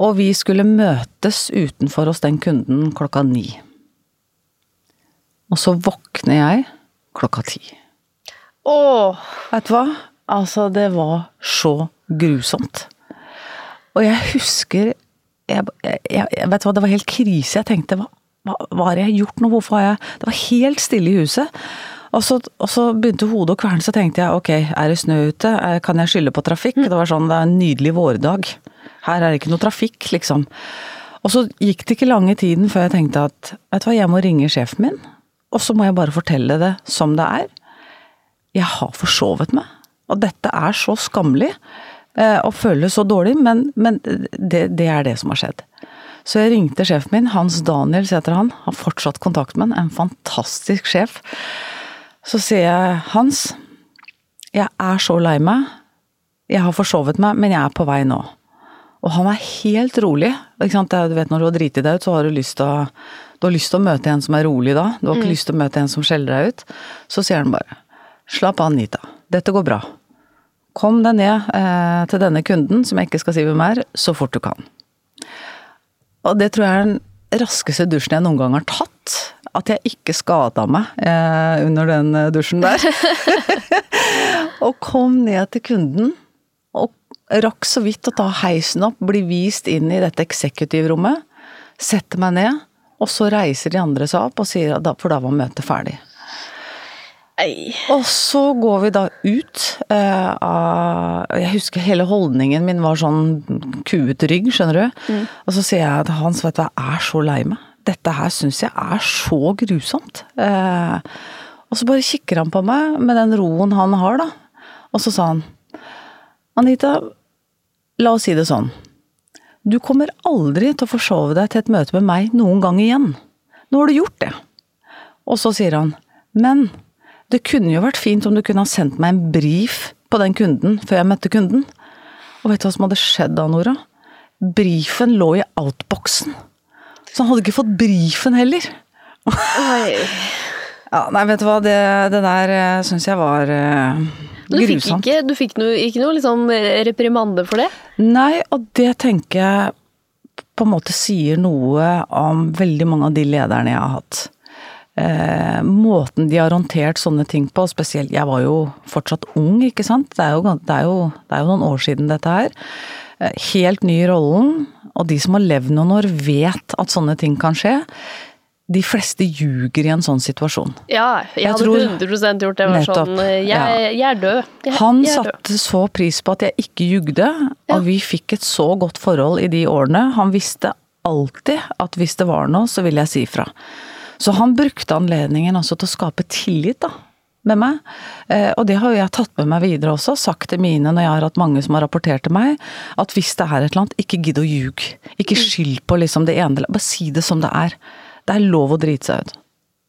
Og vi skulle møtes utenfor hos den kunden klokka ni. Og så våkner jeg klokka ti. Åh! Vet du hva? Altså, det var så grusomt. Og jeg husker jeg, jeg, jeg, Vet du hva, det var helt krise. Jeg tenkte hva, hva, har jeg gjort nå? Hvorfor har jeg Det var helt stille i huset. Og så, og så begynte hodet å kverne, så tenkte jeg ok, er det snø ute? Eh, kan jeg skylde på trafikk? Det var sånn, det er en nydelig vårdag. Her er det ikke noe trafikk, liksom. Og så gikk det ikke lange tiden før jeg tenkte at vet du hva, jeg må ringe sjefen min. Og så må jeg bare fortelle det som det er. Jeg har forsovet meg. Og dette er så skammelig eh, og føles så dårlig, men, men det, det, er det som har skjedd. Så jeg ringte sjefen min, Hans Daniel heter han, har fortsatt kontakt med han, en fantastisk sjef. Så sier jeg, Hans, jeg er så lei meg. Jeg har forsovet meg, men jeg er på vei nå. Og han er helt rolig. Du vet Når du har driti deg ut, så har du lyst til å, du har lyst til å møte en som er rolig da. Du har ikke mm. lyst til å møte en som skjeller deg ut. Så sier han bare Slapp av, Anita. Dette går bra. Kom deg ned eh, til denne kunden, som jeg ikke skal si hvem er, så fort du kan. Og det tror jeg er den raskeste dusjen jeg noen gang har tatt. At jeg ikke skada meg eh, under den eh, dusjen der. og kom ned til kunden, og rakk så vidt å ta heisen opp, bli vist inn i dette eksekutivrommet. Setter meg ned, og så reiser de andre seg opp og sier for da var møtet ferdig. Ei. Og så går vi da ut uh, av Jeg husker hele holdningen min var sånn kuet rygg, skjønner du. Mm. Og så sier jeg at Hans, vet du jeg er så lei meg. Dette her syns jeg er så grusomt. Uh, og så bare kikker han på meg med den roen han har, da. Og så sa han Anita, la oss si det sånn. Du kommer aldri til å forsove deg til et møte med meg noen gang igjen. Nå har du gjort det. Og så sier han, men det kunne jo vært fint om du kunne ha sendt meg en brief på den kunden før jeg møtte kunden. Og vet du hva som hadde skjedd da, Nora? Briefen lå i outboxen. Så han hadde ikke fått briefen heller. Oi. ja, nei, vet du hva, det, det der uh, syns jeg var uh, du fikk. Ikke, du fikk noe, ikke noe liksom reprimande for det? Nei, og det tenker jeg på en måte sier noe om veldig mange av de lederne jeg har hatt eh, måten de har håndtert sånne ting på, spesielt Jeg var jo fortsatt ung, ikke sant. Det er jo, det er jo, det er jo noen år siden dette her. Eh, helt ny i rollen. Og de som har levd noen år, vet at sånne ting kan skje. De fleste ljuger i en sånn situasjon. Ja, jeg, jeg hadde tror, 100% gjort det. var sånn, jeg, ja. jeg, er død. Jeg, Han satte så pris på at jeg ikke jugde, ja. og vi fikk et så godt forhold i de årene. Han visste alltid at hvis det var noe, så ville jeg si fra. Så han brukte anledningen også til å skape tillit, da. Med meg. Eh, og det har jo jeg tatt med meg videre også, sagt til mine når jeg har hatt mange som har rapportert til meg, at hvis det er et eller annet, ikke gidd å ljuge. Ikke mm. skyld på liksom det ene, bare si det som det er. det er lov å drite seg ut.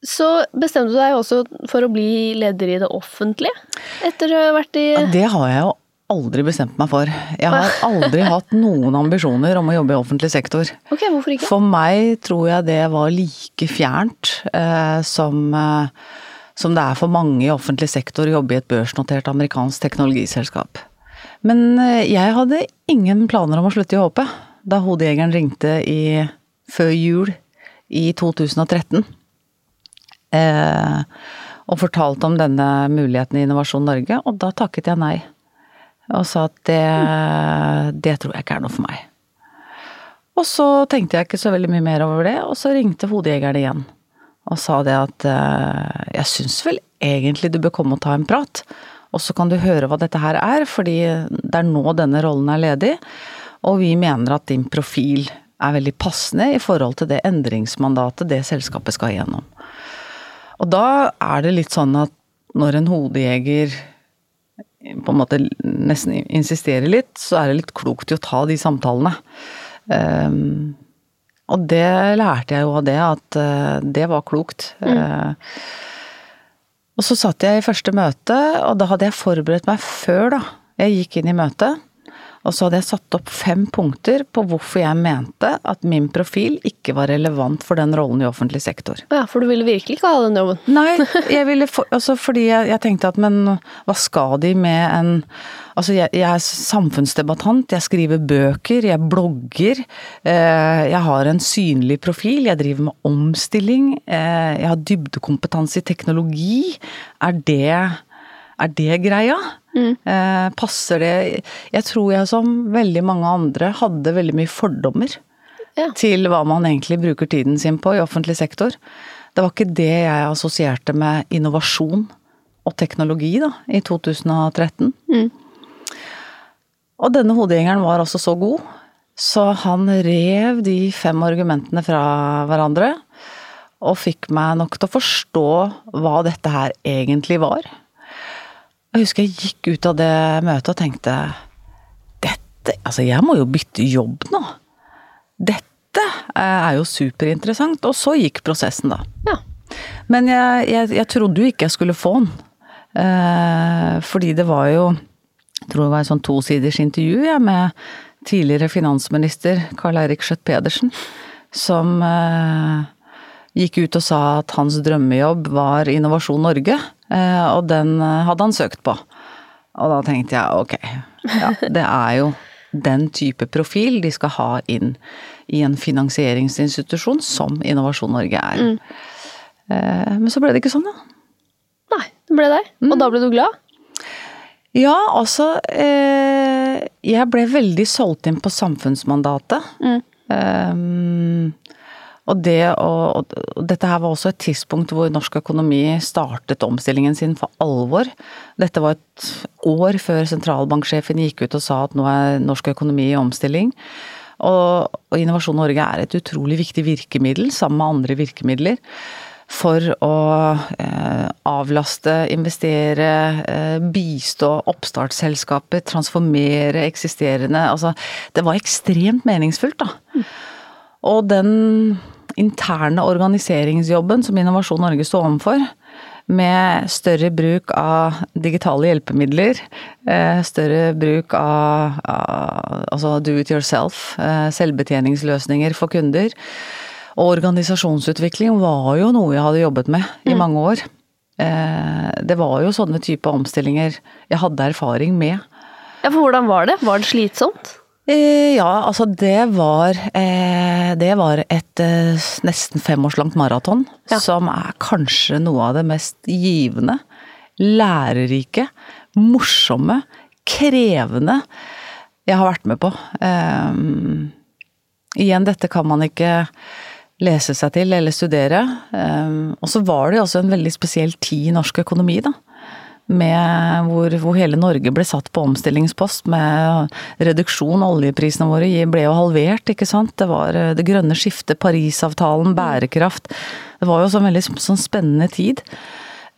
Så bestemte du deg også for å bli leder i det offentlige? Etter å ha vært i Det har jeg jo aldri bestemt meg for. Jeg har aldri hatt noen ambisjoner om å jobbe i offentlig sektor. Ok, hvorfor ikke? For meg tror jeg det var like fjernt eh, som, eh, som det er for mange i offentlig sektor å jobbe i et børsnotert amerikansk teknologiselskap. Men eh, jeg hadde ingen planer om å slutte i HP da hodejegeren ringte i, før jul i 2013. Eh, og fortalte om denne muligheten i Innovasjon Norge, og da takket jeg nei. Og sa at det, det tror jeg ikke er noe for meg. Og så tenkte jeg ikke så veldig mye mer over det, og så ringte hodejegeren igjen. Og sa det at eh, jeg syns vel egentlig du bør komme og ta en prat. Og så kan du høre hva dette her er, fordi det er nå denne rollen er ledig. Og vi mener at din profil er veldig passende i forhold til det endringsmandatet det selskapet skal igjennom. Og da er det litt sånn at når en hodejeger på en måte nesten insisterer litt, så er det litt klokt i å ta de samtalene. Um, og det lærte jeg jo av det, at uh, det var klokt. Mm. Uh, og så satt jeg i første møte, og da hadde jeg forberedt meg før da jeg gikk inn i møtet. Og så hadde jeg satt opp fem punkter på hvorfor jeg mente at min profil ikke var relevant for den rollen i offentlig sektor. Ja, For du ville virkelig ikke ha den jobben? Nei, jeg ville for, altså fordi jeg, jeg, tenkte at men hva skal de med en Altså jeg, jeg, er samfunnsdebattant, jeg skriver bøker, jeg blogger. Eh, jeg har en synlig profil, jeg driver med omstilling. Eh, jeg har dybdekompetanse i teknologi. Er det, er det greia? Mm. Eh, passer det Jeg tror jeg som veldig mange andre hadde veldig mye fordommer ja. til hva man egentlig bruker tiden sin på i offentlig sektor. Det var ikke det jeg assosierte med innovasjon og teknologi da, i 2013. Mm. Og denne hodegjengeren var altså så god, så han rev de fem argumentene fra hverandre. Og fikk meg nok til å forstå hva dette her egentlig var. Jeg husker jeg gikk ut av det møtet og tenkte Dette Altså, jeg må jo bytte jobb nå. Dette er jo superinteressant. Og så gikk prosessen, da. Ja. Men jeg, jeg, jeg, trodde jo ikke jeg skulle få den. Eh, fordi det var jo Jeg tror det var et sånn tosiders intervju jeg, med tidligere finansminister Karl Eirik Schjøtt-Pedersen, som eh, gikk ut og sa at hans drømmejobb var Innovasjon Norge. Eh, og den eh, hadde han søkt på. Og da tenkte jeg ok, ja, det er jo den type profil de skal ha inn i en finansieringsinstitusjon som Innovasjon Norge er. Mm. Eh, men så ble det ikke sånn, da. Nei, det ble det. Og mm. da ble du glad? Ja, altså Jeg ble veldig solgt inn på samfunnsmandatet. Mm. Og, det, og, og, dette her var også et tidspunkt hvor norsk økonomi startet omstillingen sin for alvor. Dette var et år før sentralbanksjefen gikk ut og sa at nå er norsk økonomi i omstilling. Og, og Innovasjon Norge er et utrolig viktig virkemiddel, sammen med andre virkemidler, for å eh, avlaste, investere, eh, bistå oppstartsselskaper, transformere eksisterende Altså, det var ekstremt meningsfullt, da. Mm. Og den interne organiseringsjobben som Innovasjon Norge står overfor, med større bruk av digitale hjelpemidler, eh, større bruk av, av altså do it yourself, eh, selvbetjeningsløsninger for kunder. Og organisasjonsutvikling var jo noe jeg hadde jobbet med i mm. mange år. Eh, det var jo sånne type omstillinger jeg hadde erfaring med. Ja, for hvordan var det? Var det slitsomt? Eh, ja, altså det var eh, Det var et nesten fem års langt maraton. Ja. Som er kanskje noe av det mest givende, lærerike, morsomme, krevende jeg har vært med på. Um, igjen, dette kan man ikke lese seg til eller studere. Um, og så var det jo også en veldig spesiell tid i norsk økonomi, da hvor, hvor, hele Norge ble satt på omstillingspost med reduksjon. Oljeprisene våre ble jo halvert, ikke sant. Det var eh, det grønne skiftet, Parisavtalen, bærekraft. Det var jo en veldig sånn spennende tid.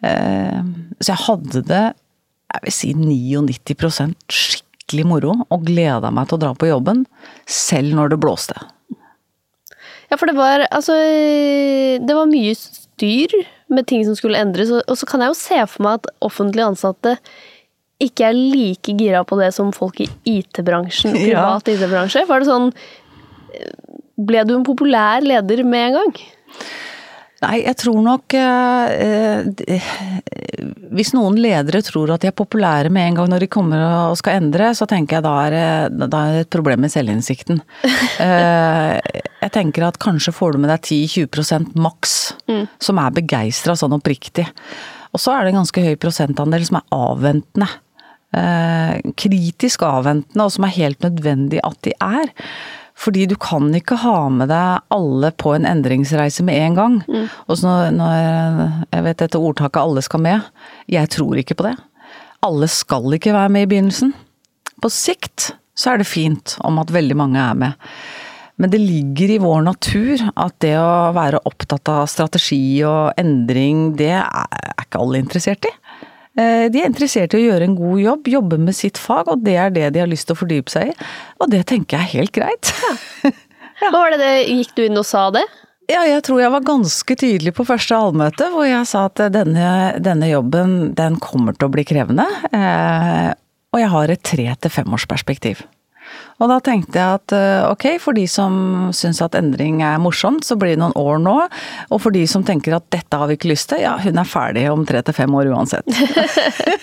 Eh, så jeg hadde det, jeg vil si 99% skikkelig moro, og gleda meg til å dra på jobben, selv når det blåste. Ja, for det var altså Det var mye styr med ting som skulle endres, og så kan jeg jo se for meg at offentlig ansatte ikke er like gira på det som folk i IT-bransjen, privat ja. IT-bransje. Var det sånn Ble du en populær leder med en gang? Nei, jeg tror nok eh, eh, Hvis noen ledere tror at de er populære med en gang når de kommer og skal endre, så tenker jeg da er, da er det et problem med selvinnsikten. eh, jeg tenker at kanskje får du med deg 10-20 maks mm. som er begeistra sånn oppriktig. Og så er det en ganske høy prosentandel som er avventende. Eh, kritisk avventende, og som er helt nødvendig at de er. Fordi du kan ikke ha med deg alle på en endringsreise med en gang. Mm. Og så når, når, Jeg vet dette ordtaket 'alle skal med'. Jeg tror ikke på det. Alle skal ikke være med i begynnelsen. På sikt så er det fint om at veldig mange er med. Men det ligger i vår natur at det å være opptatt av strategi og endring, det er ikke alle interessert i. Eh, de er interessert i å gjøre en god jobb, jobbe med sitt fag, og det er det de har lyst til å fordype seg i. Og det tenker jeg er helt greit. Ja. ja. Var det det, Gikk du inn og sa det? Ja, jeg tror jeg var ganske tydelig på første allmøte, hvor jeg sa at denne, denne jobben, den kommer til å bli krevende. Eh, og jeg har et tre til femårsperspektiv. Og da tenkte jeg at eh, ok, for de som syns at endring er morsomt, så blir det noen år nå. Og for de som tenker at dette har vi ikke lyst til, ja hun er ferdig om tre til fem år uansett.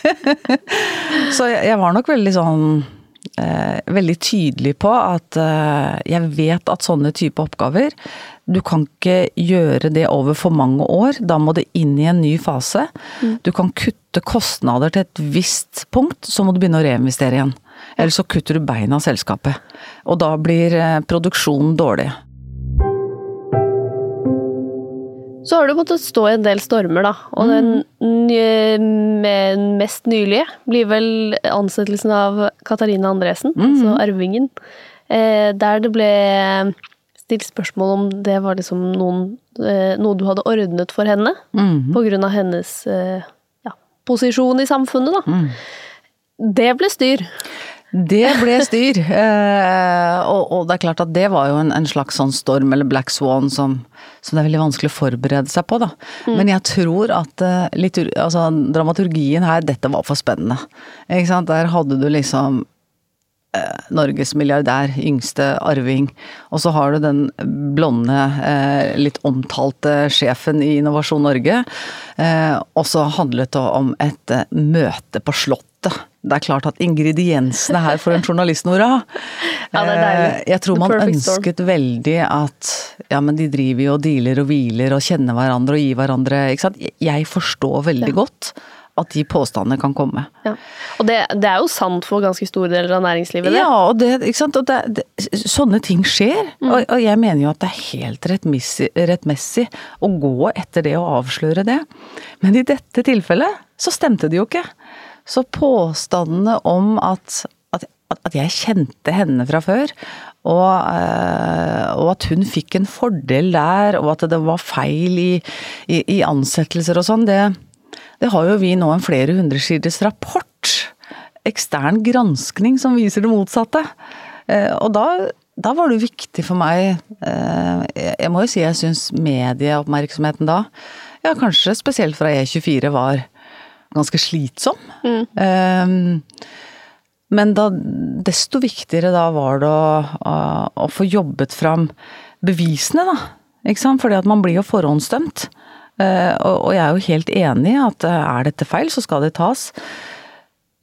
så jeg var nok veldig sånn eh, veldig tydelig på at eh, jeg vet at sånne type oppgaver du kan ikke gjøre det over for mange år, da må det inn i en ny fase. Mm. Du kan kutte kostnader til et visst punkt, så må du begynne å reinvestere igjen. Eller så kutter du beina av selskapet. Og da blir eh, produksjonen dårlig. Så har du måttet stå i en del stormer, da. Og den mest nylige blir vel ansettelsen av Katarina Andresen, mm. altså arvingen. Eh, der det ble stilt spørsmål om det var liksom noen, eh, noe du hadde ordnet for henne. Mm. På grunn av hennes ja, posisjon i samfunnet, da. Mm. Det ble styr. Det ble styr. Eh, og, og, det er klart at det var jo en, en slags sånn storm eller black swan som, som, det er veldig vanskelig å forberede seg på, da. Mm. Men jeg tror at uh, litur, altså, dramaturgien her, dette var for spennende. Ikke sant. Der hadde du liksom uh, Norges milliardær, yngste arving. Og så har du den blonde, litt omtalte sjefen i Innovasjon Norge. og så handlet det om et møte på Slottet det er klart at ingrediensene her for en journalist, Nora ja. Eh, jeg tror man ønsket storm. veldig at ja, men de driver jo og dealer og hviler og kjenner hverandre og gir hverandre ikke sant. Jeg forstår veldig ja. godt at de påstandene kan komme. Ja. Og det, det, er jo sant for ganske store deler av næringslivet, det. Ja, og, det, og det, det, sånne ting skjer. Mm. Og, og, jeg mener jo at det er helt rettmessig, rettmessig å gå etter det og avsløre det. Men i dette tilfellet så stemte det jo ikke. Så påstandene om at, at, at jeg kjente henne fra før, og, eh, og, at hun fikk en fordel der, og at det var feil i, i, i ansettelser og sånn, det, det, har jo vi nå en flere hundresiders rapport, ekstern granskning, som viser det motsatte. Eh, og da, da var det viktig for meg eh, Jeg må jo si jeg syns medieoppmerksomheten da, ja kanskje spesielt fra E24, var ganske slitsom. Mm. Um, men da, desto viktigere da var det å, å, få jobbet fram bevisene, da. Ikke sant? Fordi at man blir jo forhåndsdømt. Uh, og, jeg er jo helt enig i at uh, er dette feil, så skal det tas.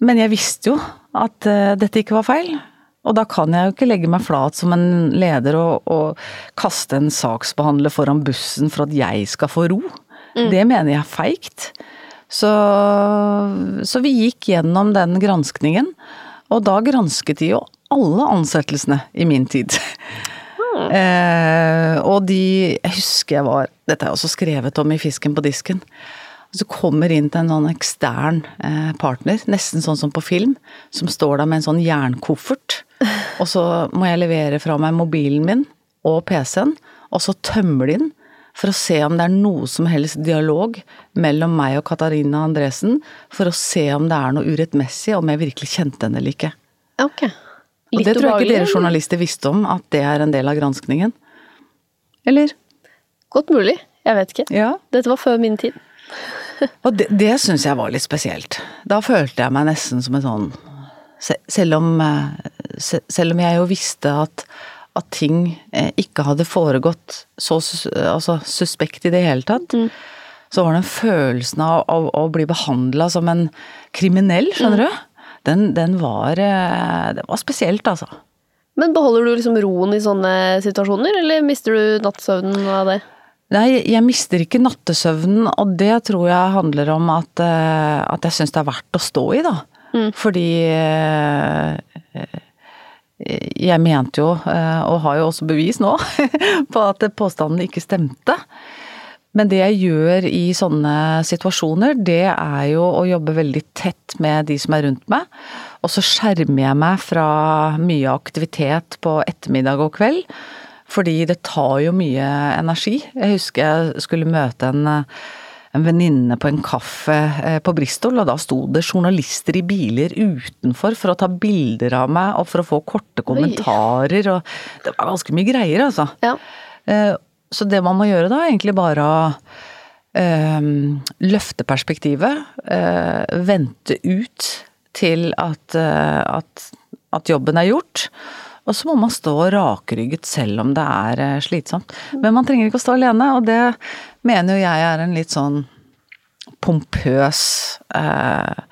Men jeg visste jo at uh, dette ikke var feil. Og da kan jeg jo ikke legge meg flat som en leder og, og kaste en saksbehandler foran bussen for at jeg skal få ro. Mm. Det mener jeg er feigt. Så, så vi gikk gjennom den granskningen, og da gransket de jo alle ansettelsene i min tid. Mm. Eh, og de Jeg husker jeg var Dette er også skrevet om i Fisken på disken. Så kommer inn til en sånn ekstern eh, partner, nesten sånn som på film, som står der med en sånn jernkoffert. Og så må jeg levere fra meg mobilen min og PC-en, og så tømmer de den for å se om det er noe som helst dialog mellom meg og Katarina Andresen, for å se om det er noe urettmessig, om jeg virkelig kjente henne eller ikke. Okay. og det tror jeg ikke dere journalister visste om, at det er en del av granskningen. Eller? Godt mulig. Jeg vet ikke. Ja. Dette var før min tid. Og det, det syns jeg var litt spesielt. Da følte jeg meg nesten som en sånn Selv om, eh, selv om jeg jo visste at, at ting eh, ikke hadde foregått så altså, suspekt i det hele tatt, mm. så var den følelsen av, av, av å bli behandla som en kriminell, skjønner mm. du, den, den var den var spesielt, altså. Men beholder du liksom roen i sånne situasjoner, eller mister du nattsøvnen av det? Nei, jeg mister ikke nattesøvnen, og det tror jeg handler om at, eh, at jeg syns det er verdt å stå i, da. Mm. Fordi eh, jeg mente jo, eh, og har jo også bevis nå, på at påstanden ikke stemte. Men det jeg gjør i sånne situasjoner, det er jo å jobbe veldig tett med de som er rundt meg. Og så skjermer jeg meg fra mye aktivitet på ettermiddag og kveld. Fordi det tar jo mye energi. Jeg husker jeg skulle møte en, en venninne på en kaffe eh, på Bristol, og da sto det journalister i biler utenfor for å ta bilder av meg og for å få korte kommentarer og Det var ganske mye greier, altså. Ja. Eh, så det man må gjøre da, er egentlig bare å øh, løfte perspektivet, vente ut til at, at, at jobben er gjort. Og så må man stå rakrygget selv om det er eh, slitsomt. Men man trenger ikke å stå alene, og det mener jo jeg er en litt sånn pompøs eh,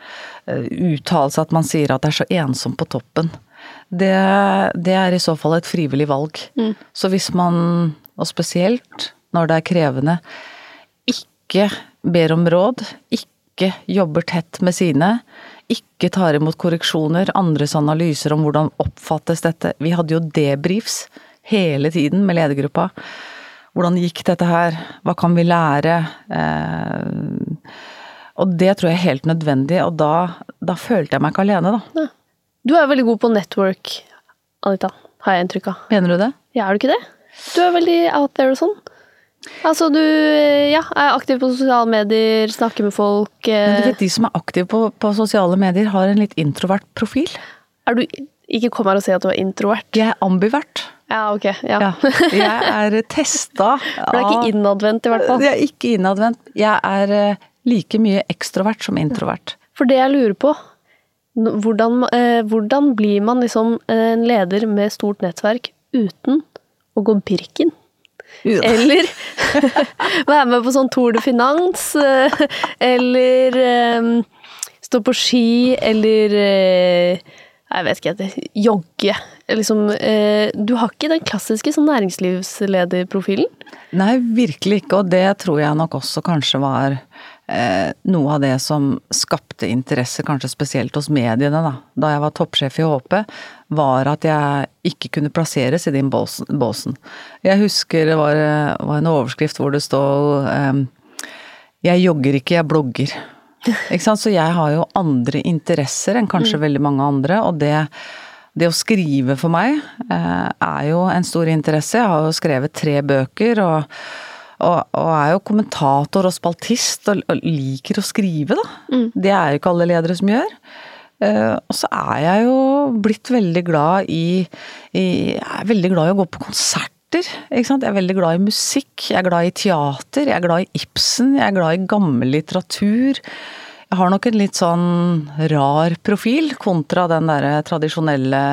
uttalelse at man sier at det er så ensomt på toppen. Det, det, er i så fall et frivillig valg. Mm. Så hvis man, og spesielt når det er krevende, ikke ber om råd, ikke jobber tett med sine, ikke tar imot korreksjoner, andres analyser om hvordan oppfattes dette. Vi hadde jo debriefs hele tiden med ledergruppa. Hvordan gikk dette her? Hva kan vi lære? Eh, og det tror jeg er helt nødvendig, og da, da følte jeg meg ikke alene, da. Du er veldig god på network, Anita, har jeg inntrykk av. Mener du det? Ja, er du ikke det? Du er veldig out there og sånn. Altså du ja, er aktiv på sosiale medier, snakker med folk Men vet, De som er aktive på, på, sosiale medier, har en litt introvert profil. Er du Ikke kom her og si at du er introvert. Jeg er ambivert. Ja, ok. Ja. ja jeg er testa av Du er ikke innadvendt, i hvert fall. Jeg er ikke innadvendt. Jeg er eh, like mye ekstrovert som introvert. For det jeg lurer på, hvordan, eh, hvordan blir man liksom en leder med stort nettverk uten å gå Birken? Eller være med på sånn Tour de Finance. Eh, eller um, stå på ski, eller uh, jeg vet ikke, jogge. Liksom, eh, du har ikke den klassiske sånn næringslivslederprofilen? Nei, virkelig ikke, og det tror jeg nok også kanskje var Eh, noe av det som skapte interesse, kanskje spesielt hos mediene, da, da jeg var toppsjef i HP, var at jeg ikke kunne plasseres i den båsen. Jeg husker det var, var, en overskrift hvor det stod um, 'Jeg jogger ikke, jeg blogger'. Ikke sant? Så jeg har jo andre interesser enn kanskje mm. veldig mange andre, og det, det å skrive for meg eh, er jo en stor interesse. Jeg har jo skrevet tre bøker, og og, og, er jo kommentator og spaltist og, og liker å skrive, da. Mm. Det er jo ikke alle ledere som gjør. Uh, og så er jeg jo blitt veldig glad i, i Jeg er veldig glad i å gå på sant? Jeg er veldig glad i musikk, jeg er glad i teater, jeg er glad i Ibsen, jeg er glad i gammel litteratur. Jeg har nok en litt sånn rar profil kontra den derre tradisjonelle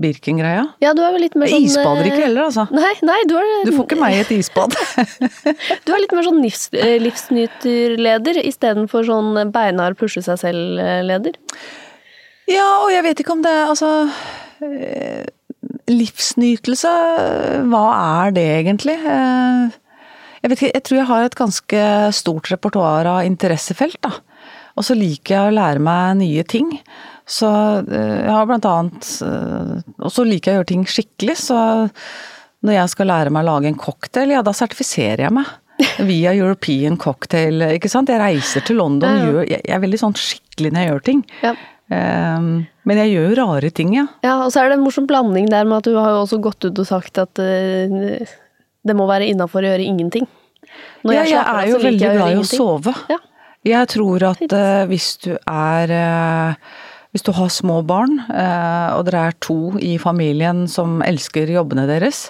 Birken-greia? Ja, du er vel litt mer sånn Isbader ikke heller, altså. Nei, nei, du er Du får ikke meg i et isbad. du er litt mer sånn livs, eh, livsnyterleder istedenfor sånn beinar pushe seg selv-leder. Ja, og jeg vet ikke om det Altså eh, Livsnytelse, hva er det egentlig? Eh, jeg vet ikke, jeg tror jeg har et ganske stort repertoar av interessefelt, da. Og så liker jeg å lære meg nye ting. Så eh, jeg har blant annet eh, Og så liker jeg å gjøre ting skikkelig, så når jeg skal lære meg å lage en cocktail, ja da sertifiserer jeg meg. Via European Cocktail, ikke sant. Jeg reiser til London, ja, ja. jeg er veldig sånn skikkelig når jeg gjør ting. Ja. Um, men jeg gjør jo rare ting, ja. Ja, og så er det en morsom blanding der med at du har jo også gått ut og sagt at uh, det må være innafor å gjøre ingenting. Når ja, jeg, jeg er jo veldig glad i å sove. Ja. Jeg tror at uh, hvis du er uh, hvis du har små barn, eh, og dere er to i familien som elsker jobbene deres,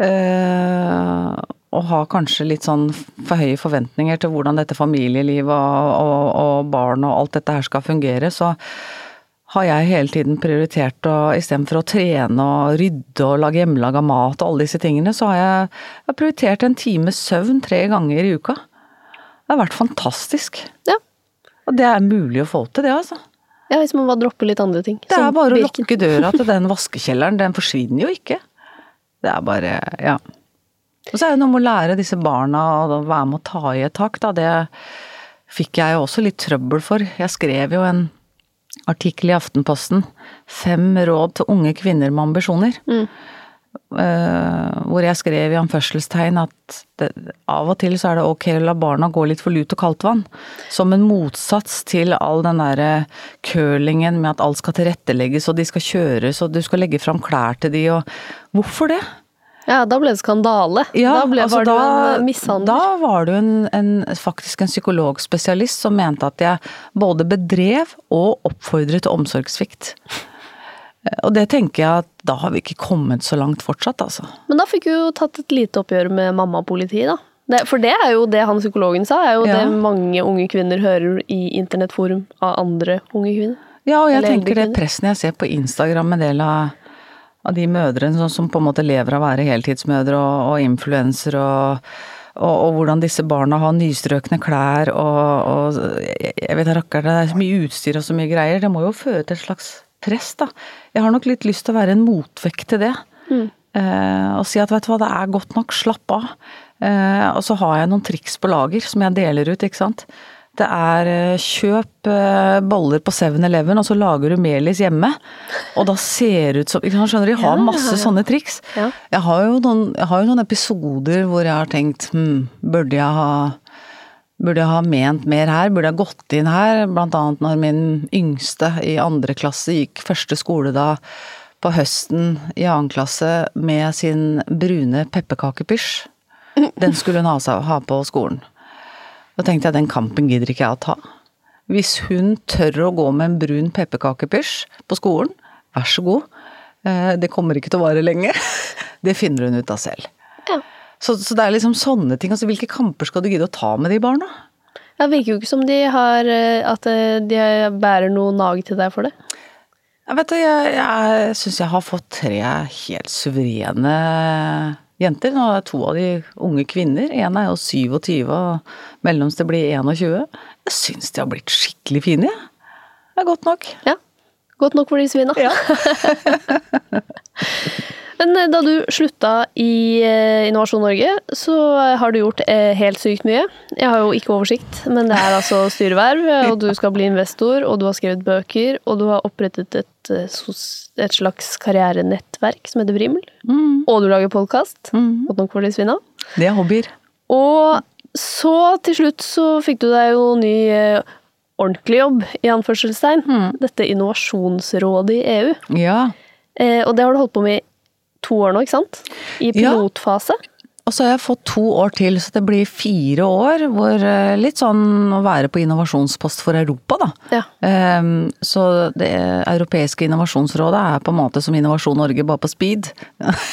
eh, og har kanskje litt sånn for høye forventninger til hvordan dette familielivet og, og, og barn og alt dette her skal fungere, så har jeg hele tiden prioritert å istedenfor å trene og rydde og lage hjemmelaga mat og alle disse tingene, så har jeg, jeg har prioritert en times søvn tre ganger i uka. Det har vært fantastisk. Ja. Og det er mulig å få til, det, altså. Ja, hvis man bare dropper litt andre ting. Det er bare å Birken. lukke døra til den vaskekjelleren, den forsvinner jo ikke. Det er bare, ja. Og så er det noe med å lære disse barna å være med å ta i et tak, da. Det fikk jeg jo også litt trøbbel for. Jeg skrev jo en artikkel i Aftenposten, Fem råd til unge kvinner med ambisjoner. Mm. Eh, hvor jeg skrev i anførselstegn at det, av og til så er det ok å la barna gå litt for lut og kaldt vann. Som en motsats til all den derre curlingen med at alt skal tilrettelegges og de skal kjøres og du skal legge fram klær til de og Hvorfor det? Ja, da ble det skandale. da ble, altså var det jo en mishandler. Da var jo en, en, faktisk en psykologspesialist som mente at jeg både bedrev og oppfordret til omsorgssvikt. Og det tenker jeg at da har vi ikke kommet så langt fortsatt, altså. Men da fikk du jo tatt et lite oppgjør med mamma-politiet, da. Det, for det er jo det han psykologen sa, er jo Ja. det mange unge kvinner hører i internettforum av andre unge kvinner. Ja, og jeg Eller tenker det pressen jeg ser på Instagram, en del av, av de mødrene som, som på en måte lever av å være heltidsmødre og, og influensere og, og, og hvordan disse barna har nystrøkne klær og, jeg vet da rakker, det er så mye utstyr og så mye greier. Det må jo føre til et slags press, da. Jeg har nok litt lyst til å være en motvekt til det. Eh, og si at vet du hva, det er godt nok, slapp av. Eh, og så har jeg noen triks på lager som jeg deler ut, ikke sant. Det er eh, kjøp boller på 7-Eleven, og så lager du melis hjemme. Og da ser det ut som ikke Skjønner du, jeg har Ja, masse ja, ja. sånne triks. Jeg har jo noen, jeg har jo noen episoder hvor jeg har tenkt hm, burde jeg ha Burde jeg ha ment mer her? Burde jeg gått inn her? Blant annet når min yngste i andre klasse gikk første skole da på høsten i annen klasse med sin brune pepperkakepysj. Den skulle hun ha, på skolen. Da tenkte jeg den kampen gidder ikke jeg å ta. Hvis hun tør å gå med en brun pepperkakepysj på skolen, vær så god. Eh, Det kommer ikke til å vare lenge. Det finner hun ut av selv. Ja. Så, så det er liksom sånne ting. Altså, hvilke kamper skal du gidde å ta med de barna? Det virker jo ikke som de har eh, At eh, de bærer noe nag til deg for det. Jeg vet du, jeg, jeg syns jeg har fått tre helt suverene jenter. Nå er to av de unge kvinner. En er jo 27, og mellomste blir 21. Jeg syns de har blitt skikkelig fine, jeg. Det er godt nok. Ja. Godt nok for de svina. Men eh, da du slutta i eh, Innovasjon Norge, så har du gjort eh, helt sykt mye. Jeg har jo ikke oversikt, men det er altså styreverv, eh, og du skal bli investor, og du har skrevet bøker, og du har opprettet et, eh, et slags karrierenettverk som heter Vrimmel. Mm. Og du lager podkast. Mm. Det er hobbyer. Og så til slutt så fikk du deg jo ny eh, ordentlig jobb, i anførselstegn. Dette innovasjonsrådet i EU. Ja. Eh, og det har du holdt på med i to år nå, ikke sant? I Ja. pilotfase. Og så har jeg fått to år til, så det blir fire år hvor eh, litt sånn å være på innovasjonspost for Europa, da. Ja. Ehm, Så det europeiske innovasjonsrådet er på en måte som Innovasjon Norge, bare på speed.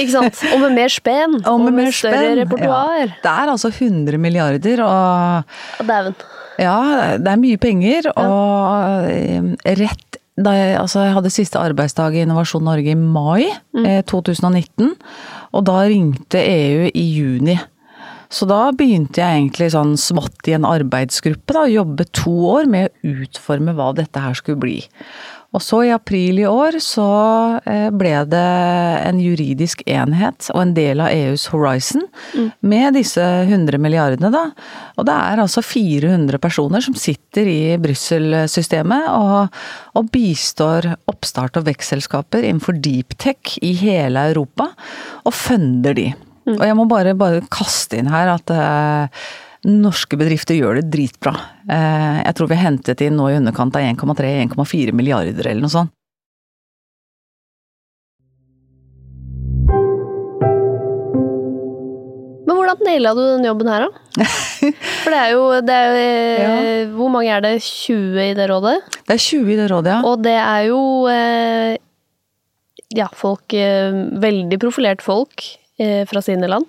Ikke sant? Og med mer spenn. Og med mer større spenn. repertoar. Ja. Det er altså 100 milliarder, og Dæven. ja, det er mye penger. Og eh, rett da jeg, altså jeg hadde siste arbeidsdag i Innovasjon Norge i mai eh, 2019, og da ringte EU i juni. Så da begynte jeg egentlig sånn smått i en arbeidsgruppe, da, jobbe to år med å utforme hva dette her skulle bli. Og så i april i år så eh, ble det en juridisk enhet og en del av EUs Horizon med disse 100 milliardene, da. Og det er altså 400 personer som sitter i Brussel-systemet og, og bistår oppstart- og vekstselskaper innenfor deep tech i hele Europa, og funder de. Og jeg må bare, bare kaste inn her at eh, norske bedrifter gjør det dritbra. Eh, jeg tror vi har hentet inn nå i underkant av 1,3-1,4 milliarder eller noe sånt. Men hvordan naila du den jobben her, da? For det er jo, det er, jo Hvor mange er det? 20 i det rådet? Det er 20 i det rådet, ja. Og det er jo eh, ja, folk eh, Veldig profilert folk eh, fra sine land.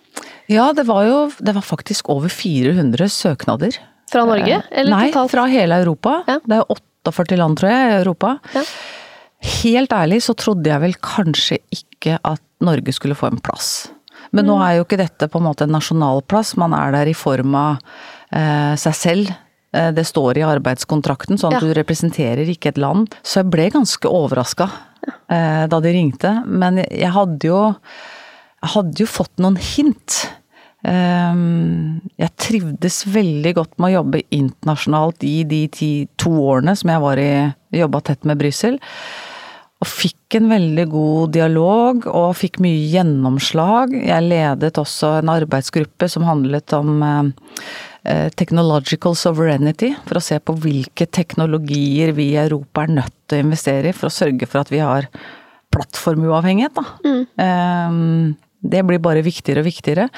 Ja, det var jo Det var faktisk over 400 søknader. Fra Norge? Eller Nei, totalt? fra hele Europa. Ja. Det er 48 land, tror jeg, i Europa. Ja. Helt ærlig så trodde jeg vel kanskje ikke at Norge skulle få en plass. Men nå er jo ikke dette på en måte en nasjonal plass, man er der i form av eh, seg selv. Eh, Det står i arbeidskontrakten, sånn at Ja. du representerer ikke et land. Så jeg ble ganske overraska eh, da de ringte. Men jeg hadde jo jeg hadde jo fått noen hint. Ehm, Jeg trivdes veldig godt med å jobbe internasjonalt i de ti, to årene som jeg var i, jobba tett med Brussel. Og fikk en veldig god dialog, og fikk mye gjennomslag. Jeg ledet også en arbeidsgruppe som handlet om eh, eh, technological sovereignty, for å se på hvilke teknologier vi i Europa er nødt til å investere i, for å sørge for at vi har plattformuavhengighet, da. Mm. Det blir bare viktigere og viktigere.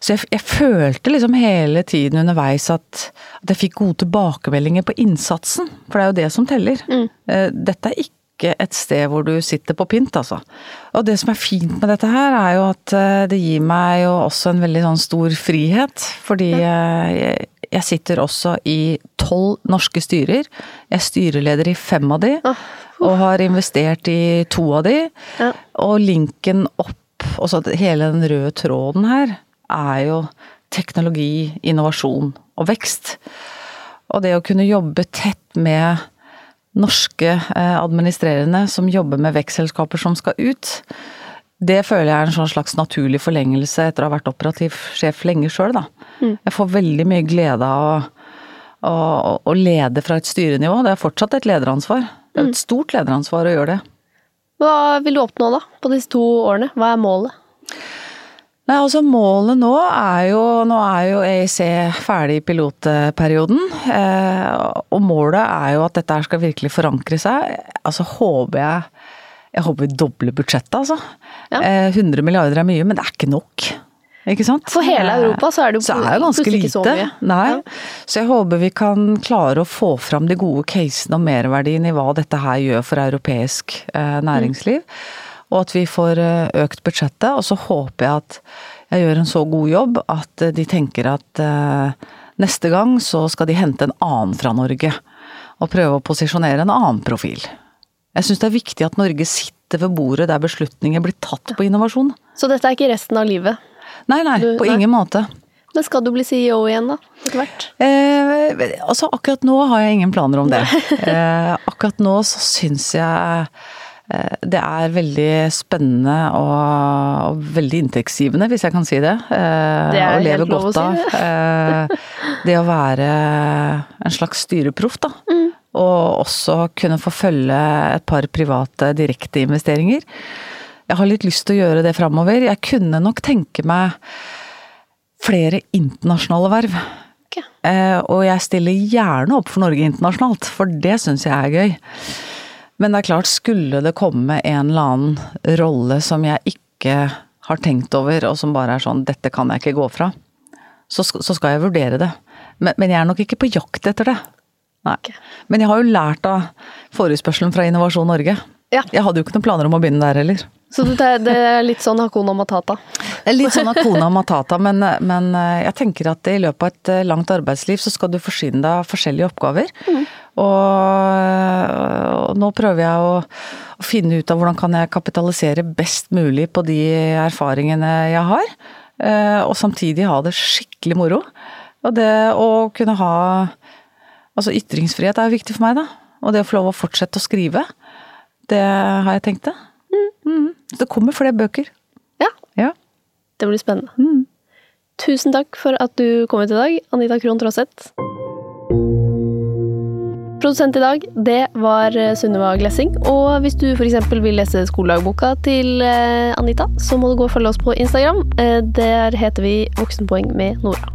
Så jeg, jeg følte liksom hele tiden underveis at, at jeg fikk gode tilbakemeldinger på innsatsen, for det er jo det som teller. Mm. Dette er ikke et sted hvor du sitter på pynt, altså. Og det som er fint med dette her, er jo at eh, det gir meg jo også en veldig sånn stor frihet. Fordi eh, jeg, jeg sitter også i tolv norske styrer. Jeg er styreleder i fem av de, og har investert i to av de. Ja. Og linken opp, også hele den røde tråden her, er jo teknologi, innovasjon og vekst. Og det å kunne jobbe tett med norske eh, administrerende som jobber med vekstselskaper som skal ut, det føler jeg er en sånn slags naturlig forlengelse etter å ha vært operativ sjef lenge sjøl, da. Jeg får veldig mye glede av å, å, å lede fra et styrenivå. Det er fortsatt et lederansvar. Det er et stort lederansvar å gjøre det. Hva vil du oppnå da, på disse to årene? Hva er målet? Nei, altså Målet nå er jo Nå er jo EIC ferdig i pilotperioden. Eh, og målet er jo at dette her skal virkelig forankre seg. Altså håper jeg Jeg håper vi dobler budsjettet, altså. Ja. Eh, 100 milliarder er mye, men det er ikke nok. Ikke sant? For hele Europa så er det jo så er det ganske lite. så mye. Nei. Ja. Så jeg håper vi kan klare å få fram de gode casene og merverdien i hva dette her gjør for europeisk eh, næringsliv. Og at vi får eh, økt budsjettet. Og så håper jeg at jeg gjør en så god jobb at eh, de tenker at eh, neste gang så skal de hente en annen fra Norge. Og prøve å posisjonere en annen profil. Jeg syns det er viktig at Norge sitter ved bordet der beslutninger blir tatt på innovasjon. Så dette er ikke resten av livet. Nei, nei, Du- på nei. ingen måte. Men skal du bli CEO igjen da, etter hvert? Eh, altså akkurat nå har jeg ingen planer om det. Eh, akkurat nå så syns jeg det er veldig spennende og, og veldig inntektsgivende, hvis jeg kan si det. Eh, Det er å leve helt lov å godt si av. Eh, det å være en slags styreproff, da. Mm. Og også kunne få følge et par private direkteinvesteringer. Jeg har litt lyst til å gjøre det framover. Jeg kunne nok tenke meg flere internasjonale verv. Ok. Eh, og jeg stiller gjerne opp for Norge internasjonalt, for det syns jeg er gøy. Men det er klart, skulle det komme en eller annen rolle som jeg ikke har tenkt over, og som bare er sånn 'dette kan jeg ikke gå fra', så, så skal jeg vurdere det. Men, men jeg er nok ikke på jakt etter det. Nei. Men jeg har jo lært av forespørselen fra Innovasjon Norge. Ja. Jeg hadde jo ikke noen planer om å begynne der heller. Så det, det er litt sånn Hakuna Matata. Det er litt sånn Hakuna Matata, men, men eh, jeg tenker at i løpet av et eh, langt arbeidsliv så skal du forsyne deg av forskjellige oppgaver. Og, og nå prøver jeg å, å finne ut av hvordan kan jeg kapitalisere best mulig på de erfaringene jeg har. eh, Og samtidig ha det skikkelig moro. Og det å kunne ha Altså ytringsfrihet er viktig for meg, da. Og det å få lov å fortsette å skrive, det har jeg tenkt det. Mm. Så det kommer flere bøker. Ja, Ja. det blir spennende. Mm. Tusen takk for at du kom hit i dag, Anita Krohn Traaseth. Produsent i dag, det var eh, Sunniva Glessing. Og hvis du f.eks. vil lese skoledagboka til eh, Anita, så må du gå og følge oss på Instagram. Eh, Der heter vi Voksenpoeng med Nora.